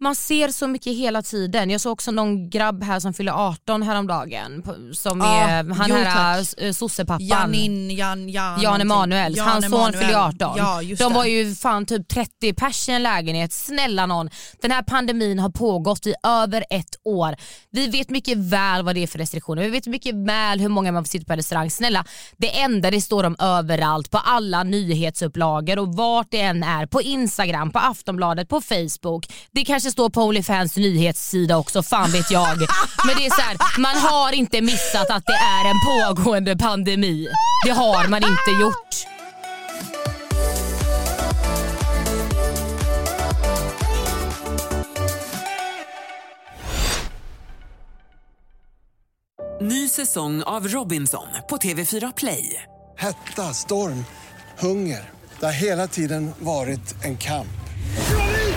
man ser så mycket hela tiden. Jag såg också någon grabb här som fyller 18 häromdagen. Som
Ja,
är han
jo,
här
tack.
äh, sossepappan.
Janin, Jan, Jan,
Jan Emanuel,
Jan
hans son
Emanuel.
fyller ju 18.
Ja,
de
det.
var ju fan typ 30 pers i en lägenhet. Snälla någon, den här pandemin har pågått i över ett år. Vi vet mycket väl vad det är för restriktioner, vi vet mycket väl hur många man får sitta på restaurang. Snälla, det enda det står om överallt på alla nyhetsupplagor och vart det än är. På Instagram, på Aftonbladet, på Facebook. Det kanske står på Onlyfans nyhetssida också, fan vet jag. Men det är så här, man har inte missat att det är en pågående pandemi. Det har man inte gjort.
Ny säsong av Robinson på TV4 Play.
Hetta, storm, hunger. Det har hela tiden varit en kamp.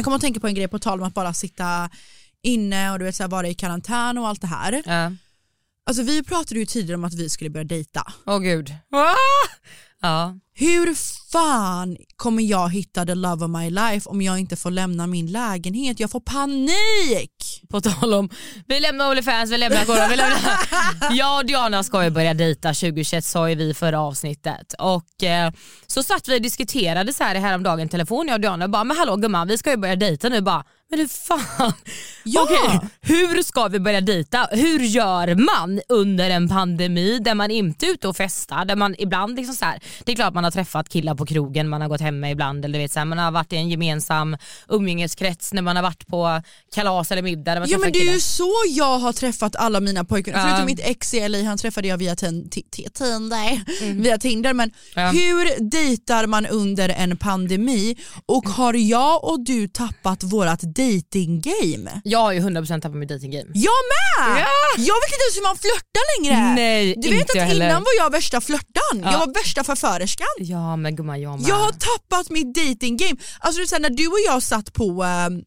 Jag kommer att tänka på en grej på tal om att bara sitta inne och du vet, så här, vara i karantän och allt det här.
Ja.
Alltså, vi pratade ju tidigare om att vi skulle börja dejta.
Åh gud. Ah! Ja.
Hur fan kommer jag hitta the love of my life om jag inte får lämna min lägenhet? Jag får panik!
På tal om, vi lämnar Onlyfans, vi lämnar corona, vi lämnar... Jag och Diana ska ju börja dejta 2021 sa ju vi i förra avsnittet. Och eh, så satt vi och diskuterade så här häromdagen i telefon jag och Diana bara men hallå gumman vi ska ju börja dejta nu bara men hur fan,
Ja.
Okej, hur ska vi börja dejta? Hur gör man under en pandemi där man inte är ute och festar? Där man ibland liksom så här, det är klart man har träffat killar på krogen, man har gått hem med ibland eller du vet, så här, man har varit i en gemensam umgängeskrets när man har varit på kalas eller middag. Där man
Ja men det är ju så jag har träffat alla mina pojkar,
Ja.
förutom mitt ex i LA, han träffade jag via tin- ti- ti- Tinder. Via Tinder. Men
Mm.
Hur dejtar man under en pandemi och har jag och du tappat vårat dating game?
Jag har ju 100% tappat mitt datinggame.
Jag med! Jag vet inte ens hur man flörtar längre.
Nej,
du vet att
heller.
innan var jag värsta flörtan,
Ja.
jag var värsta förförerskan.
Ja men gumman jag med.
Jag har tappat mitt dating game. Alltså här, när du och jag satt på ehm,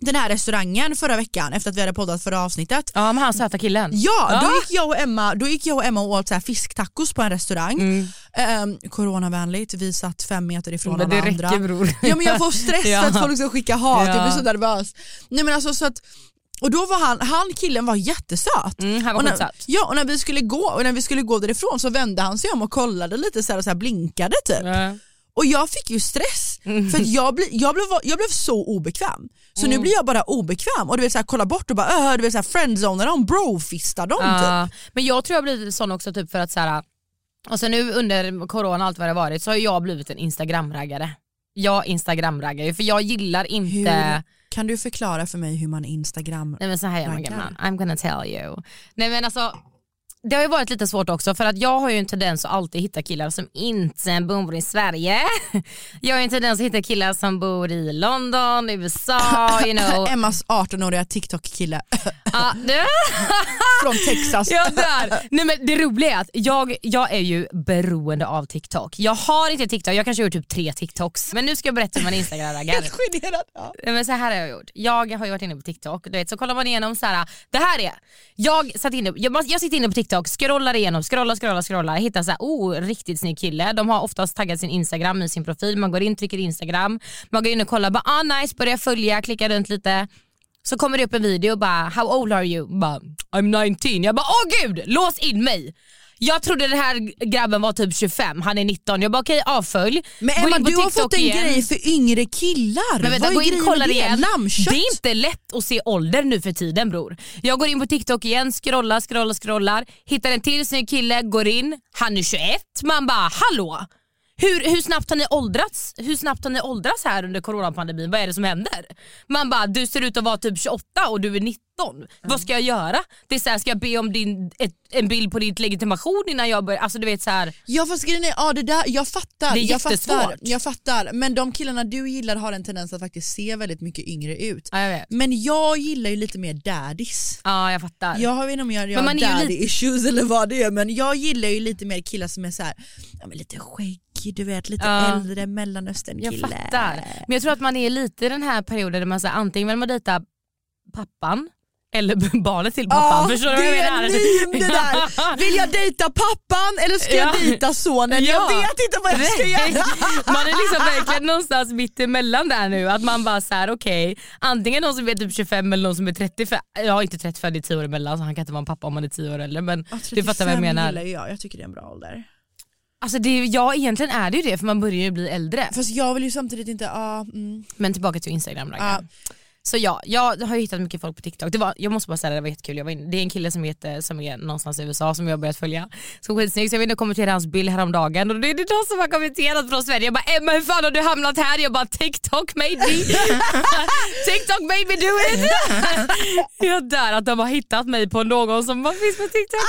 den här restaurangen förra veckan efter att vi hade poddat förra avsnittet.
Ja men han söta killen.
Ja,
Ja.
Då, gick jag och Emma, då gick jag och Emma och åt så här fisktacos på en restaurang.
Mm.
Ehm, coronavänligt, vi satt fem meter ifrån
Men
alla
det räcker bror.
Ja, men jag får stress
Ja.
att folk ska skicka hat, jag
Ja.
blir så nervös. Nej, men alltså, så att, och då var han, han killen var jättesöt.
Mm, han var
och när,
skitsöt.
Ja och när vi skulle gå och när vi skulle gå därifrån så vände han sig om och kollade lite så här, och så här blinkade typ.
Ja.
Och jag fick ju stress för att jag, ble, jag, blev, jag blev så obekväm. Så
Mm.
nu blir jag bara obekväm och du vet så här, kolla bort och bara öh, du vet så här, friendzonar dem, brofistar dem typ.
Ja, men jag tror jag blivit sån också typ för att så här, och sen nu under corona och allt vad det varit så har jag blivit en instagramraggare. Jag instagramraggar ju för jag gillar inte
Hur, kan du förklara för mig hur man instagram
Nej men så här gör man I'm gonna tell you. Nej men alltså det har ju varit lite svårt också för att jag har ju en tendens att alltid hitta killar som inte bor i Sverige. Jag har ju en tendens att hitta killar som bor i London, USA, you know.
Emmas 18-åriga TikTok-kille
Ah,
från Texas.
Ja, där. Nej, men det roliga är att jag, jag är ju beroende av TikTok. Jag har inte TikTok, jag kanske har gjort typ tre TikToks. Men nu ska jag berätta hur man instagramraggar.
Helt generad. Ja.
Men så här har jag gjort. Jag har ju varit inne på TikTok, du vet, så kollar man igenom så här. det här är, jag, satt inne, jag, jag sitter inne på TikTok, scrollar igenom, scrollar, scrollar, scrollar, hittar så här, oh riktigt snygg kille. De har oftast taggat sin Instagram i sin profil, man går in, trycker Instagram, man går in och kollar, bara ah nice, börjar följa, klickar runt lite. Så kommer det upp en video och bara how old are you? Bara, I'm 19. Jag bara åh gud, lås in mig. Jag trodde den här grabben var typ 25, han är 19. Jag bara okej avfölj.
Men Emma du har
TikTok
fått en
igen.
grej för yngre killar.
Men vänta,
Vad är
in och kolla
det?
igen.
Lammkött?
Det är inte lätt att se ålder nu för tiden bror. Jag går in på TikTok igen, scrollar, scrollar, scrollar, hittar en till snygg kille, går in, han är 21. Man bara hallå? Hur, hur snabbt har ni åldrats? Hur snabbt har ni åldrats här under coronapandemin? Vad är det som händer? Man bara, du ser ut att vara typ 28 och du är 19. Vad ska jag göra? Det är så här, ska jag be om din, ett, en bild på din legitimation innan jag börjar? Alltså du vet så här.
Ja fast grejen är, ja det där, jag fattar.
Det är
jag fattar, jag fattar. Men de killarna du gillar har en tendens att faktiskt se väldigt mycket yngre ut.
Ja, jag vet.
Men jag gillar ju lite mer daddies.
Ja jag fattar.
Jag vet inte om jag, jag har daddy issues eller vad det är men jag gillar ju lite mer killar som är så här, ja, men lite du vet lite
Ja.
äldre mellanöstern
Jag fattar. Men jag tror att man är lite i den här perioden där man så här, antingen vill man dejta pappan eller barnet till pappan.
Ja,
Förstår du vad
det
jag
är
menar?
en meme det där. Vill jag dejta pappan eller ska jag
Ja.
dejta sonen? Jag
Ja.
vet inte vad jag ska göra.
Man är liksom verkligen någonstans mitt emellan där nu. Att man bara såhär okej, antingen någon som är typ 25 eller någon som är 35. Jag har inte 35, det är 10 år emellan så han kan inte vara en pappa om han är 10 år äldre. Men du fattar vad jag
35
menar.
jag, jag tycker det är en bra ålder.
Alltså det, ja egentligen är det ju det för man börjar ju bli äldre.
Fast jag vill ju samtidigt inte, ja mm.
Men tillbaka till Instagram då. Så ja, jag har hittat mycket folk på TikTok. Det var, jag måste bara säga det, det var jättekul. Jag var in, det är en kille som, heter, som är någonstans i USA som jag har börjat följa. Som är skitsnygg. Så jag var inne och kommenterade hans bild häromdagen och det är det någon som har kommenterat från Sverige. Jag bara Emma hur fan har du hamnat här? Jag bara TikTok made me. TikTok made me do it. jag dör att de har hittat mig på någon som bara finns på TikTok.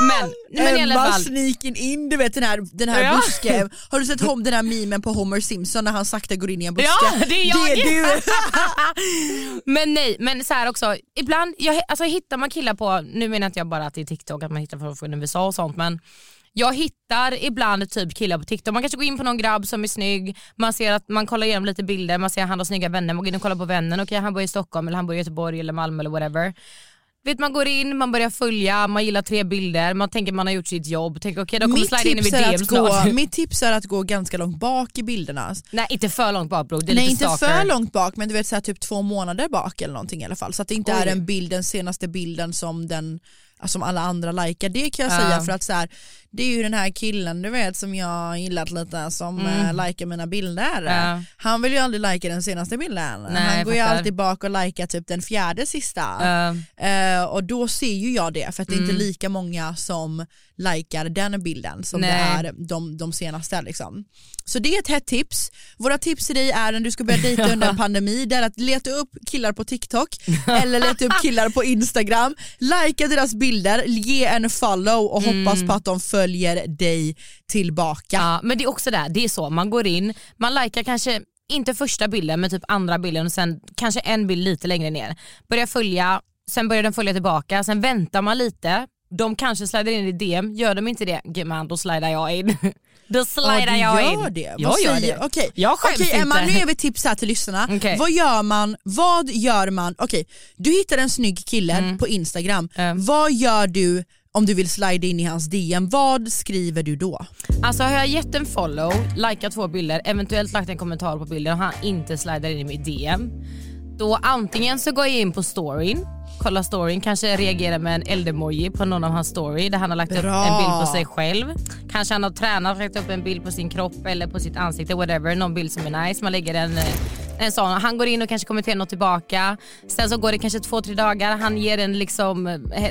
Men, men i alla
Emma
fall.
sneaking in, du vet den här, den här
Ja.
busken. Har du sett den här memen på Homer Simpson när han sakta går in i en buske?
Ja, det är jag.
Det är du.
men nej, men så här också, ibland jag, alltså hittar man killar på, nu menar inte jag bara att det är TikTok, att man hittar folk från USA och sånt men jag hittar ibland typ killar på TikTok, man kanske går in på någon grabb som är snygg, man ser att man kollar igenom lite bilder, man ser att han har snygga vänner, man går in och kollar på vännen, okej han bor i Stockholm eller han bor i Göteborg eller Malmö eller whatever. Vet, man går in, man börjar följa, man gillar tre bilder, man tänker man har gjort sitt jobb, tänker okej de kommer
Mitt
slida in i mitt DM
att
snart.
gå, mitt tips är att gå ganska långt bak i bilderna.
Nej inte för långt bak bro, det är
Nej
lite
inte
stalker.
för långt bak men du vet så här, typ två månader bak eller någonting i alla fall. Så att det inte
Oj.
är en bild, den senaste bilden som, den, som alla andra likar. Det kan jag
Ja.
säga för att så här, det är ju den här killen du vet som jag gillat lite som mm. likar mina bilder.
Ja.
Han vill ju aldrig lika den senaste bilden.
Nej,
Han går ju alltid bak och likar typ den fjärde sista.
Ja.
Eh, och då ser ju jag det för att det är
Mm.
inte lika många som likar den bilden som
Nej.
det är de, de senaste. Liksom. Så det är ett hett tips. Våra tips till dig är när du ska börja dejta under en pandemi, det är att leta upp killar på TikTok eller leta upp killar på Instagram, likea deras bilder, ge en follow och hoppas på att de följer dig tillbaka.
Ja, men det är också där, det är så, man går in, man likar kanske inte första bilden men typ andra bilden och sen kanske en bild lite längre ner. Börjar följa, sen börjar den följa tillbaka, sen väntar man lite, de kanske slidar in i DM, gör de inte det, gumman då slidar jag in. då slidar
Ja,
jag
gör
in.
det.
Jag
Vad
gör
säger-
det.
Okej,
Jag skäms
Okej Emma,
inte.
nu är vi tips här till lyssnarna.
Okej.
Vad gör man? Vad gör man? Okej, du hittar en snygg kille på Instagram.
Mm.
Vad gör du om du vill slida in i hans DM? Vad skriver du då?
Alltså har jag gett en follow, likat två bilder, eventuellt lagt en kommentar på bilden och han inte slidar in i mitt DM. Då antingen så går jag in på storyn, kollar storyn, kanske reagerar med en eldemoji på någon av hans story där han har lagt upp
Bra.
en bild på sig själv. Kanske han har tränat, lagt upp en bild på sin kropp eller på sitt ansikte, whatever, någon bild som är nice. Man lägger en, eh, en sån, han går in och kanske kommenterar något tillbaka. Sen så går det kanske två, tre dagar, han ger en liksom eh,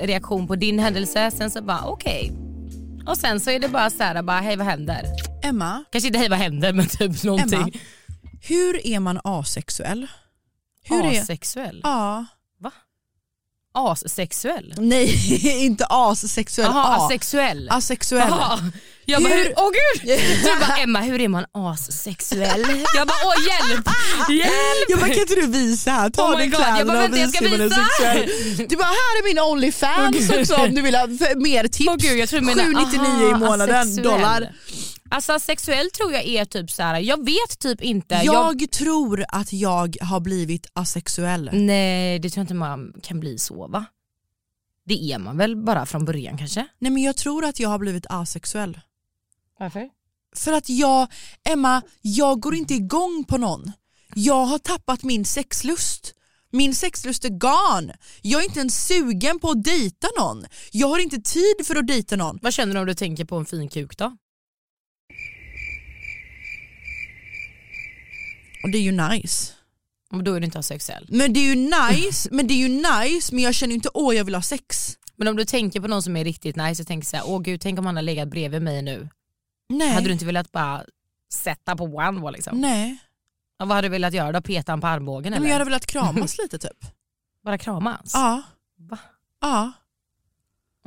reaktion på din händelse. Sen så bara okej. Och sen så är det bara så här, bara hej vad händer?
Emma,
Kanske inte hej vad händer men typ någonting.
Emma hur är man asexuell? Hur är...
Asexuell?
Ja.
Assexuell?
Nej, inte assexuell.
Jaha, asexuell.
Asexuell.
Jaha. Jag bara,
Hur-
åh gud! Du bara, Emma hur är man assexuell? Jag bara, åh hjälp! Hjälp!
Jag bara, kan inte du visa här? Ta
Oh my
din
God, jag
kläderna
bara,
och
vänta, jag
visa
ska
hur man är
visa.
sexuell. Du bara, här är min Onlyfans också om du vill ha mer tips.
Åh gud, jag tror du menar,
799 i
aha,
månaden,
asexuell.
dollar.
Alltså sexuell tror jag är typ så här. jag vet typ inte.
Jag tror att jag har blivit asexuell.
Nej det tror jag inte man kan bli så va? Det är man väl bara från början kanske?
Nej men jag tror att jag har blivit asexuell.
Varför?
För att jag, Emma, jag går inte igång på någon. Jag har tappat min sexlust. Min sexlust är gone. Jag är inte ens sugen på att dejta någon. Jag har inte tid för att dejta någon.
Vad känner du om du tänker på en fin kuk då?
Och det är ju nice.
Och Då är du inte asexuell.
Men det är ju nice, men det är ju nice men jag känner inte åh jag vill ha sex.
Men om du tänker på någon som är riktigt nice och tänker så här, åh gud tänk om han har legat bredvid mig nu.
Nej.
Hade du inte velat bara sätta på one liksom?
Nej.
Och vad hade du velat göra då? Peta han på armbågen
Men
eller?
jag hade velat kramas lite typ.
Bara kramas?
Ja.
Va?
Ja.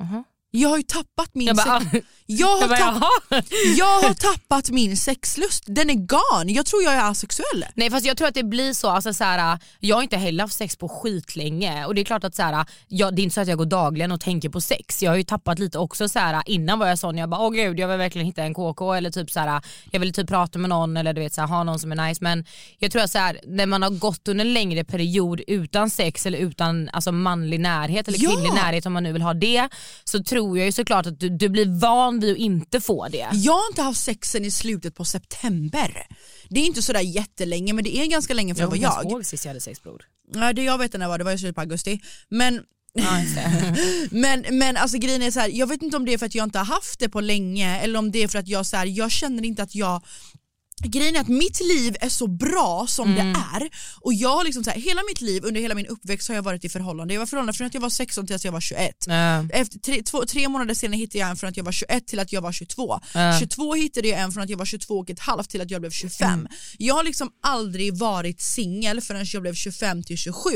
Mhm.
Jag har ju tappat min
Jag bara,
sex... jag, har
jag bara,
jag har tappat min sexlust. Den är gone. Jag tror jag är asexuell.
Nej fast jag tror att det blir så, alltså, så här, jag har inte heller haft sex på skitlänge och det är klart att så här, jag, det är inte så att jag går dagligen och tänker på sex. Jag har ju tappat lite också så här, innan var jag sån, jag bara åh gud jag vill verkligen hitta en KK eller typ så här, jag vill typ prata med någon eller du vet så här, ha någon som är nice men jag tror att så här, när man har gått under en längre period utan sex eller utan alltså, manlig närhet eller
Ja.
kvinnlig närhet om man nu vill ha det så tror jag ju såklart att du, du blir van vid att inte få det.
Jag har inte haft sexen i slutet på september. Det är inte sådär jättelänge men det är ganska länge för att vara jag.
ihåg sist jag hade sex bror.
Ja, det jag vet när det var, det var i slutet på augusti. Men men, men alltså grejen är så här, jag vet inte om det är för att jag inte har haft det på länge eller om det är för att jag, så här, jag känner inte att jag Grejen är att mitt liv är så bra som
Mm.
det är och jag liksom så här, hela mitt liv under hela min uppväxt har jag varit i förhållande. Jag var förhållande från att jag var 16 till att jag var 21.
Ja.
Efter tre, två, tre månader senare hittade jag en från att jag var 21 till att jag var 22.
Ja.
22 hittade jag en från att jag var 22 och ett halvt till att jag blev 25.
Mm.
Jag har liksom aldrig varit singel förrän jag blev 25 till 27.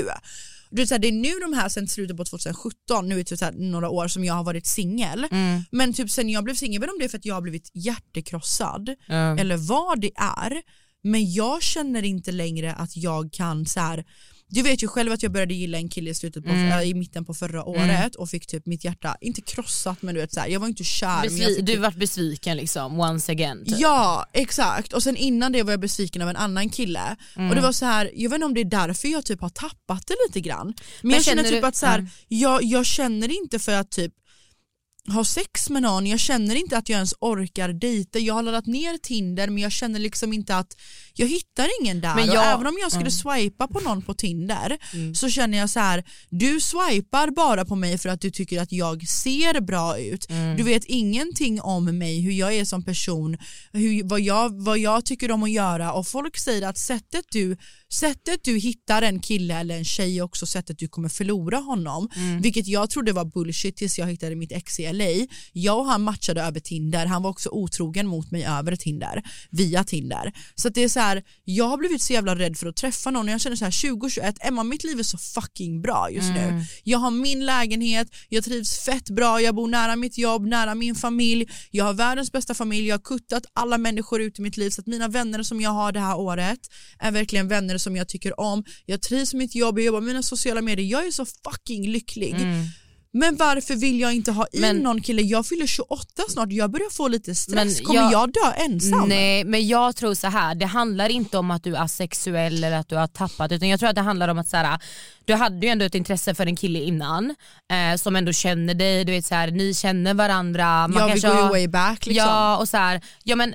Är, så här, det är nu de här sen slutet på 2017, nu är det typ så här, några år som jag har varit singel.
Mm.
Men typ sen jag blev singel, jag vet om det är för att jag har blivit hjärtekrossad
Ja.
eller vad det är. Men jag känner inte längre att jag kan så här. Du vet ju själv att jag började gilla en kille i, slutet på,
Mm.
äh, i mitten på förra året och fick typ mitt hjärta, inte krossat men du vet så här, jag var inte kär.
Besvi-
fick
du
typ,
vart besviken liksom, once again. Typ.
Ja exakt och sen innan det var jag besviken av en annan kille
Mm.
och det var så här, jag vet inte om det är därför jag typ har tappat det lite grann. Men,
Men
jag känner
känner
typ
du-
att så här,
Mm.
jag, jag känner inte för att typ ha sex med någon, jag känner inte att jag ens orkar dejta, jag har laddat ner Tinder men jag känner liksom inte att jag hittar ingen där.
Men
och
jag-
även om jag skulle swipa på någon på Tinder så känner jag så här, du swipar bara på mig för att du tycker att jag ser bra ut, du vet ingenting om mig, hur jag är som person, hur, vad, jag, vad jag tycker om att göra. Och folk säger att sättet du, sättet du hittar en kille eller en tjej är också sättet du kommer förlora honom, vilket jag trodde var bullshit tills jag hittade mitt ex i LA. Jag och han matchade över Tinder, han var också otrogen mot mig över Tinder, via Tinder. Så att det är så här, jag har blivit så jävla rädd för att träffa någon och jag känner så här 2021, Emma mitt liv är så fucking bra just nu. Jag har min lägenhet, jag trivs fett bra, jag bor nära mitt jobb, nära min familj, jag har världens bästa familj, jag har kuttat alla människor ut i mitt liv så att mina vänner som jag har det här året är verkligen vänner som jag tycker om, jag trivs med mitt jobb, jag jobbar med mina sociala medier, jag är så fucking lycklig. Men varför vill jag inte ha i
Men-
någon kille? Jag fyller 28 snart, jag börjar få lite stress. Kommer
jag-
jag dö ensam?
Nej men jag tror så här. det handlar inte om att du är asexuell eller att du har tappat utan jag tror att det handlar om att så här, du hade ju ändå ett intresse för en kille innan eh, som ändå känner dig, du vet så här, ni känner varandra. Man
Ja, vi går ju way back liksom.
Ja och så här, ja men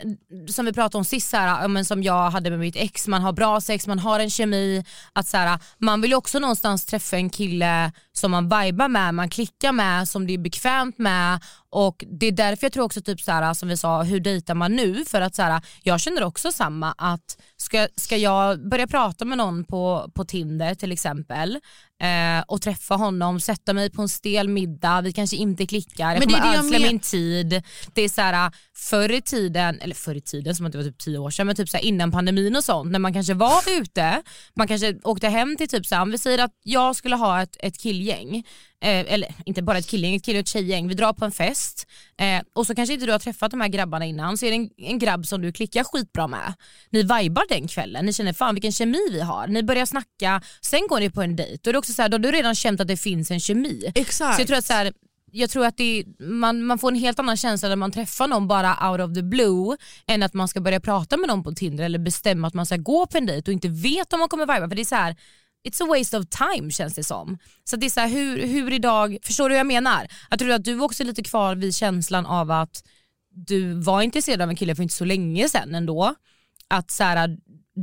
som vi pratade om sist så här, ja, men som jag hade med mitt ex, man har bra sex, man har en kemi. Att så här, man vill ju också någonstans träffa en kille som man vibar med, man klickar med, som det är bekvämt med och det är därför jag tror också typ så här, som vi sa, hur dejtar man nu? För att så här, jag känner också samma att ska, ska jag börja prata med någon på, på Tinder till exempel eh, och träffa honom, sätta mig på en stel middag, vi kanske inte klickar, jag
Men det är
kommer
det
ödsla min tid. Det är så här, förr i tiden, eller förr i tiden som att det var typ tio år sedan, men typ så här innan pandemin och sånt, när man kanske var ute, man kanske åkte hem till typ så här, om vi säger att jag skulle ha ett, ett killgäng, eh, eller inte bara ett killgäng, ett kill och ett tjejgäng, vi drar på en fest eh, och så kanske inte du har träffat de här grabbarna innan, så är det en, en grabb som du klickar skitbra med. Ni vibar den kvällen, ni känner fan vilken kemi vi har, ni börjar snacka, sen går ni på en dejt och det är också så här, då har du redan känt att det finns en kemi.
Exakt.
Så jag tror att så här, jag tror att det man, man får en helt annan känsla när man träffar någon bara out of the blue än att man ska börja prata med någon på Tinder eller bestämma att man ska gå på en dejt och inte vet om man kommer viba. För det är så här, it's a waste of time känns det som. Så det är så här, hur, hur idag, förstår du hur jag menar? Jag tror att du också är lite kvar vid känslan av att du var intresserad av en kille för inte så länge sedan ändå. Att så här,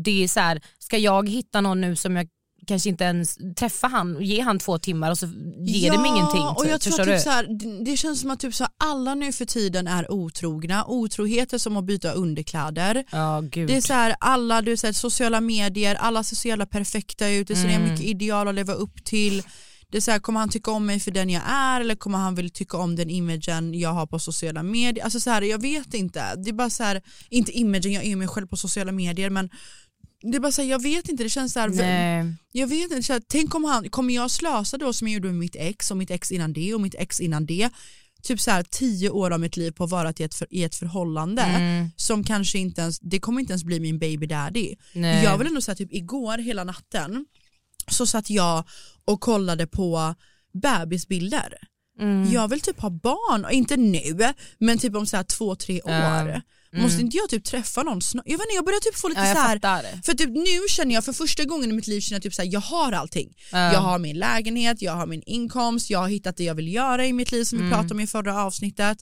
det är så här, ska jag hitta någon nu som jag kanske inte ens träffa han och ge han två timmar och så ger det mig ingenting.
och
typ.
jag tror typ
du?
så här, det- känns som att typ så här, alla nu för tiden är otrogna. Otrohet är som att byta underkläder.
Ja, gud.
Det är så här, alla du säger, sociala medier, alla ser så jävla perfekta ut, det är så
Mm.
mycket ideal att leva upp till. Det är så här, kommer han tycka om mig för den jag är eller kommer han vilja tycka om den imagen jag har på sociala medier? Alltså så här, jag vet inte. Det är bara så här, inte imagen, jag är mig själv på sociala medier men det är bara så här, jag vet inte, det känns så här,
Nej.
jag vet inte, så här, tänk om han, kommer jag slösa då som jag gjorde med mitt ex och mitt ex innan det och mitt ex innan det typ så här tio år av mitt liv på att vara i ett, för, i ett förhållande
Mm.
som kanske inte ens, det kommer inte ens bli min baby daddy.
Nej.
Jag vill ändå säga typ igår hela natten så satt jag och kollade på bebisbilder.
Mm.
Jag vill typ ha barn, och inte nu men typ om så här två, tre år.
Ja.
Måste inte jag typ träffa någon snart? Jag vet inte, jag börjar typ få lite
Ja,
så här. För typ nu känner jag för första gången i mitt liv känner jag typ så här, jag har allting.
Ja.
Jag har min lägenhet, jag har min inkomst, jag har hittat det jag vill göra i mitt liv som vi
Mm.
pratade om i förra avsnittet.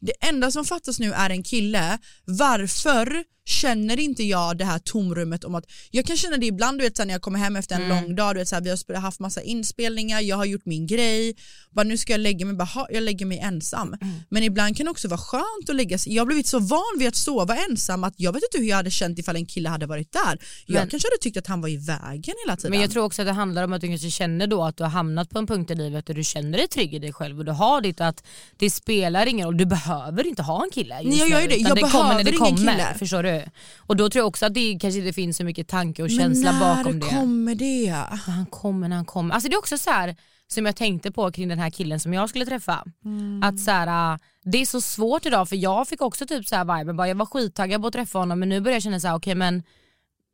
Det enda som fattas nu är en kille. Varför känner inte jag det här tomrummet om att jag kan känna det ibland du vet, när jag kommer hem efter en
Mm.
lång dag, du vet, så här, vi har haft massa inspelningar, jag har gjort min grej, bara, nu ska jag lägga mig, bara, jag lägger mig ensam.
Mm.
Men ibland kan det också vara skönt att lägga sig, jag har blivit så van vid att sova ensam att jag vet inte hur jag hade känt ifall en kille hade varit där. Jag
Men-
kanske hade tyckt att han var i vägen hela tiden.
Men jag tror också att det handlar om att du kanske känner då att du har hamnat på en punkt i livet där du känner dig trygg i dig själv och du har ditt att det spelar ingen roll, du behöver inte ha en kille just
Nej, jag gör ju det. Jag
det kommer när det
behöver ingen
kommer,
kille.
Förstår du? Och då tror jag också att det kanske inte finns så mycket tanke och
Men
känsla
när
bakom det.
kommer det?
Men Han kommer när han kommer. Alltså det är också så här som jag tänkte på kring den här killen som jag skulle träffa.
Mm.
Att så här, äh, det är så svårt idag för jag fick också typ så här viben, bara, jag var skittaggad på att träffa honom men nu börjar jag känna så här, okej men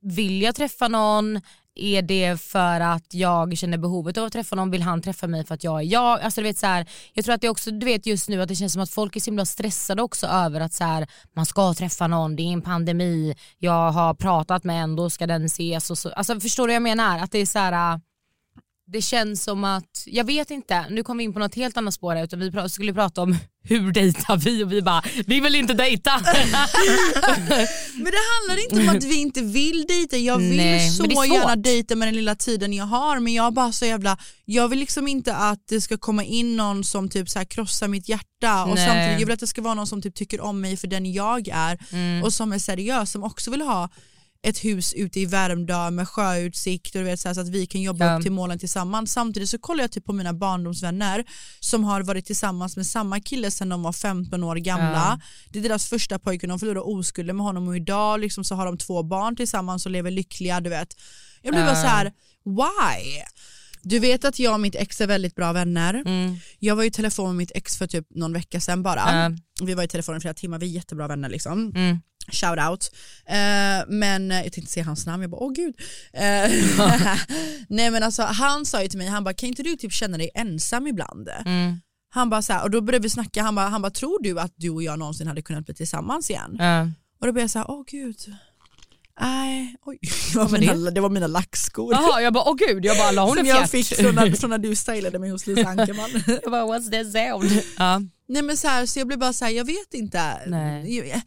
vill jag träffa någon? Är det för att jag känner behovet av att träffa någon? Vill han träffa mig för att jag är jag? Alltså, du vet, så här, jag tror att det också, du vet just nu att det känns som att folk är så himla stressade också över att så här, man ska träffa någon, det är en pandemi, jag har pratat med en, då ska den ses. Och så. Alltså, förstår du vad jag menar? Att det är så här, äh, det känns som att, jag vet inte, nu kom vi in på något helt annat spår här, utan vi skulle prata om hur dejtar vi och vi bara, vi vill inte dejta.
Men det handlar inte om att vi inte vill dejta, jag vill
Nej,
så gärna dejta med den lilla tiden jag har men jag bara så jävla, jag vill liksom inte att det ska komma in någon som typ så här krossar mitt hjärta och
Nej.
samtidigt jag vill att det ska vara någon som typ tycker om mig för den jag är
Mm.
och som är seriös, som också vill ha ett hus ute i Värmdö med sjöutsikt och du vet, så, här, så att vi kan jobba
Ja.
upp till målen tillsammans. Samtidigt så kollar jag typ på mina barndomsvänner som har varit tillsammans med samma kille sedan de var 15 år gamla.
Ja.
Det är deras första pojke, de förlorade oskulden med honom och idag liksom så har de två barn tillsammans och lever lyckliga. Du vet. Jag blir bara så här: why? Du vet att jag och mitt ex är väldigt bra vänner.
Mm.
Jag var i telefon med mitt ex för typ någon vecka sedan bara.
Ja.
Vi var i telefon i flera timmar, vi är jättebra vänner liksom.
Mm.
Shout out. Eh, men jag tänkte säga hans namn, jag bara åh gud. Eh, nej men alltså han sa ju till mig, han bara kan inte du typ känna dig ensam ibland?
Mm.
Han bara så här, och då började vi snacka, han bara, han bara tror du att du och jag någonsin hade kunnat bli tillsammans igen?
Ja.
Och då blev jag så här, åh gud. Nej, oj. Det var,
var
mina, det var mina lackskor.
Jaha, jag bara åh gud, jag bara la hon
Som jag fick från när, från när du stylade mig hos Lisa Ankerman.
jag bara what's that sound? Ja.
Nej men så, här, så jag blev bara så här, jag vet inte.
Nej.
Jag-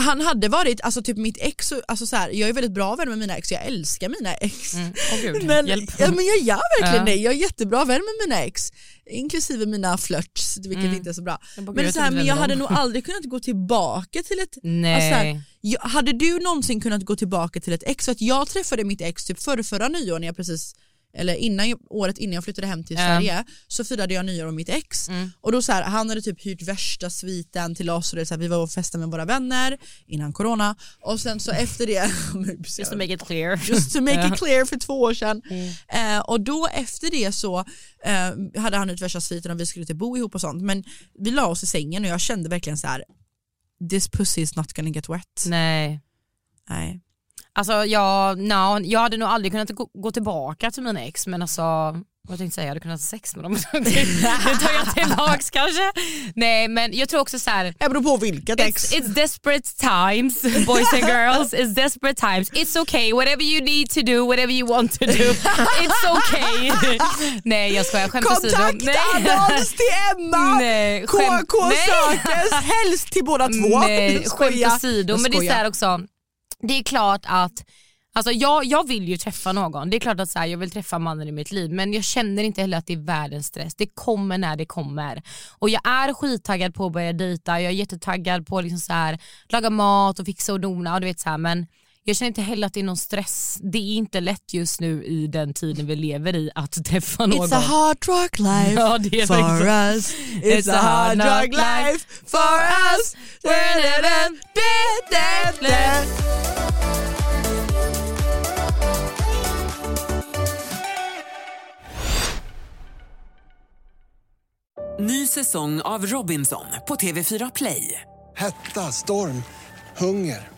Han hade varit, alltså typ mitt ex, alltså så här, jag är väldigt bra vän med mina ex, jag älskar mina ex.
Mm. Åh gud,
Men,
hjälp.
ja, men jag gör verkligen
Ja.
det, jag är jättebra vän med mina ex. Inklusive mina flörts, vilket
Mm.
inte är så bra.
Jag
Men, så här, men jag hade
de-
nog aldrig kunnat gå tillbaka till ett...
Nej.
Alltså, så här, jag, hade du någonsin kunnat gå tillbaka till ett ex? För att jag träffade mitt ex typ förra, förra nyår när jag precis eller innan, året innan jag flyttade hem till. Sverige så firade jag nyår med mitt ex
Mm.
och då så här, han hade typ hyrt värsta sviten till oss och det, så här, vi var och festade med våra vänner innan corona och sen så efter det
Just to make it clear.
just to make it clear för två år sedan.
Mm.
Eh, och då efter det så eh, hade han ut värsta sviten och vi skulle typ bo ihop och sånt. Men vi la oss i sängen och jag kände verkligen så här: this pussy is not gonna get wet.
Nej.
Nej.
Alltså jag, no, jag hade nog aldrig kunnat gå, gå tillbaka till mina ex men alltså vad tänkte jag säga, jag hade kunnat ha sex med dem. det tar jag tillbaks kanske. Nej men jag tror också så här.
Det beror på vilket ex.
It's, it's desperate times boys and girls, it's desperate times. It's okay, whatever you need to do, whatever you want to do, it's okay. Nej jag skojar, skämt åsido.
Kontakt
Nej.
annons till Emma!
Nej,
KK sökes helst till båda två.
Nej, skämt åsido. Men det är så här också, det är klart att Alltså jag, jag vill ju träffa någon, det är klart att så här, jag vill träffa mannen i mitt liv men jag känner inte heller att det är världens stress. Det kommer när det kommer. Och jag är skittaggad på att börja dejta, jag är jättetaggad på att liksom så här, laga mat och fixa och dona och du vet så här, men jag känner inte heller att det är någon stress. Det är inte lätt just nu i den tiden vi lever i att träffa någon.
It's a hard drug life
Ja, det är
for us. It's a hard drug life for us.
Ny säsong av Robinson på TV4 Play.
Hetta, storm, hunger.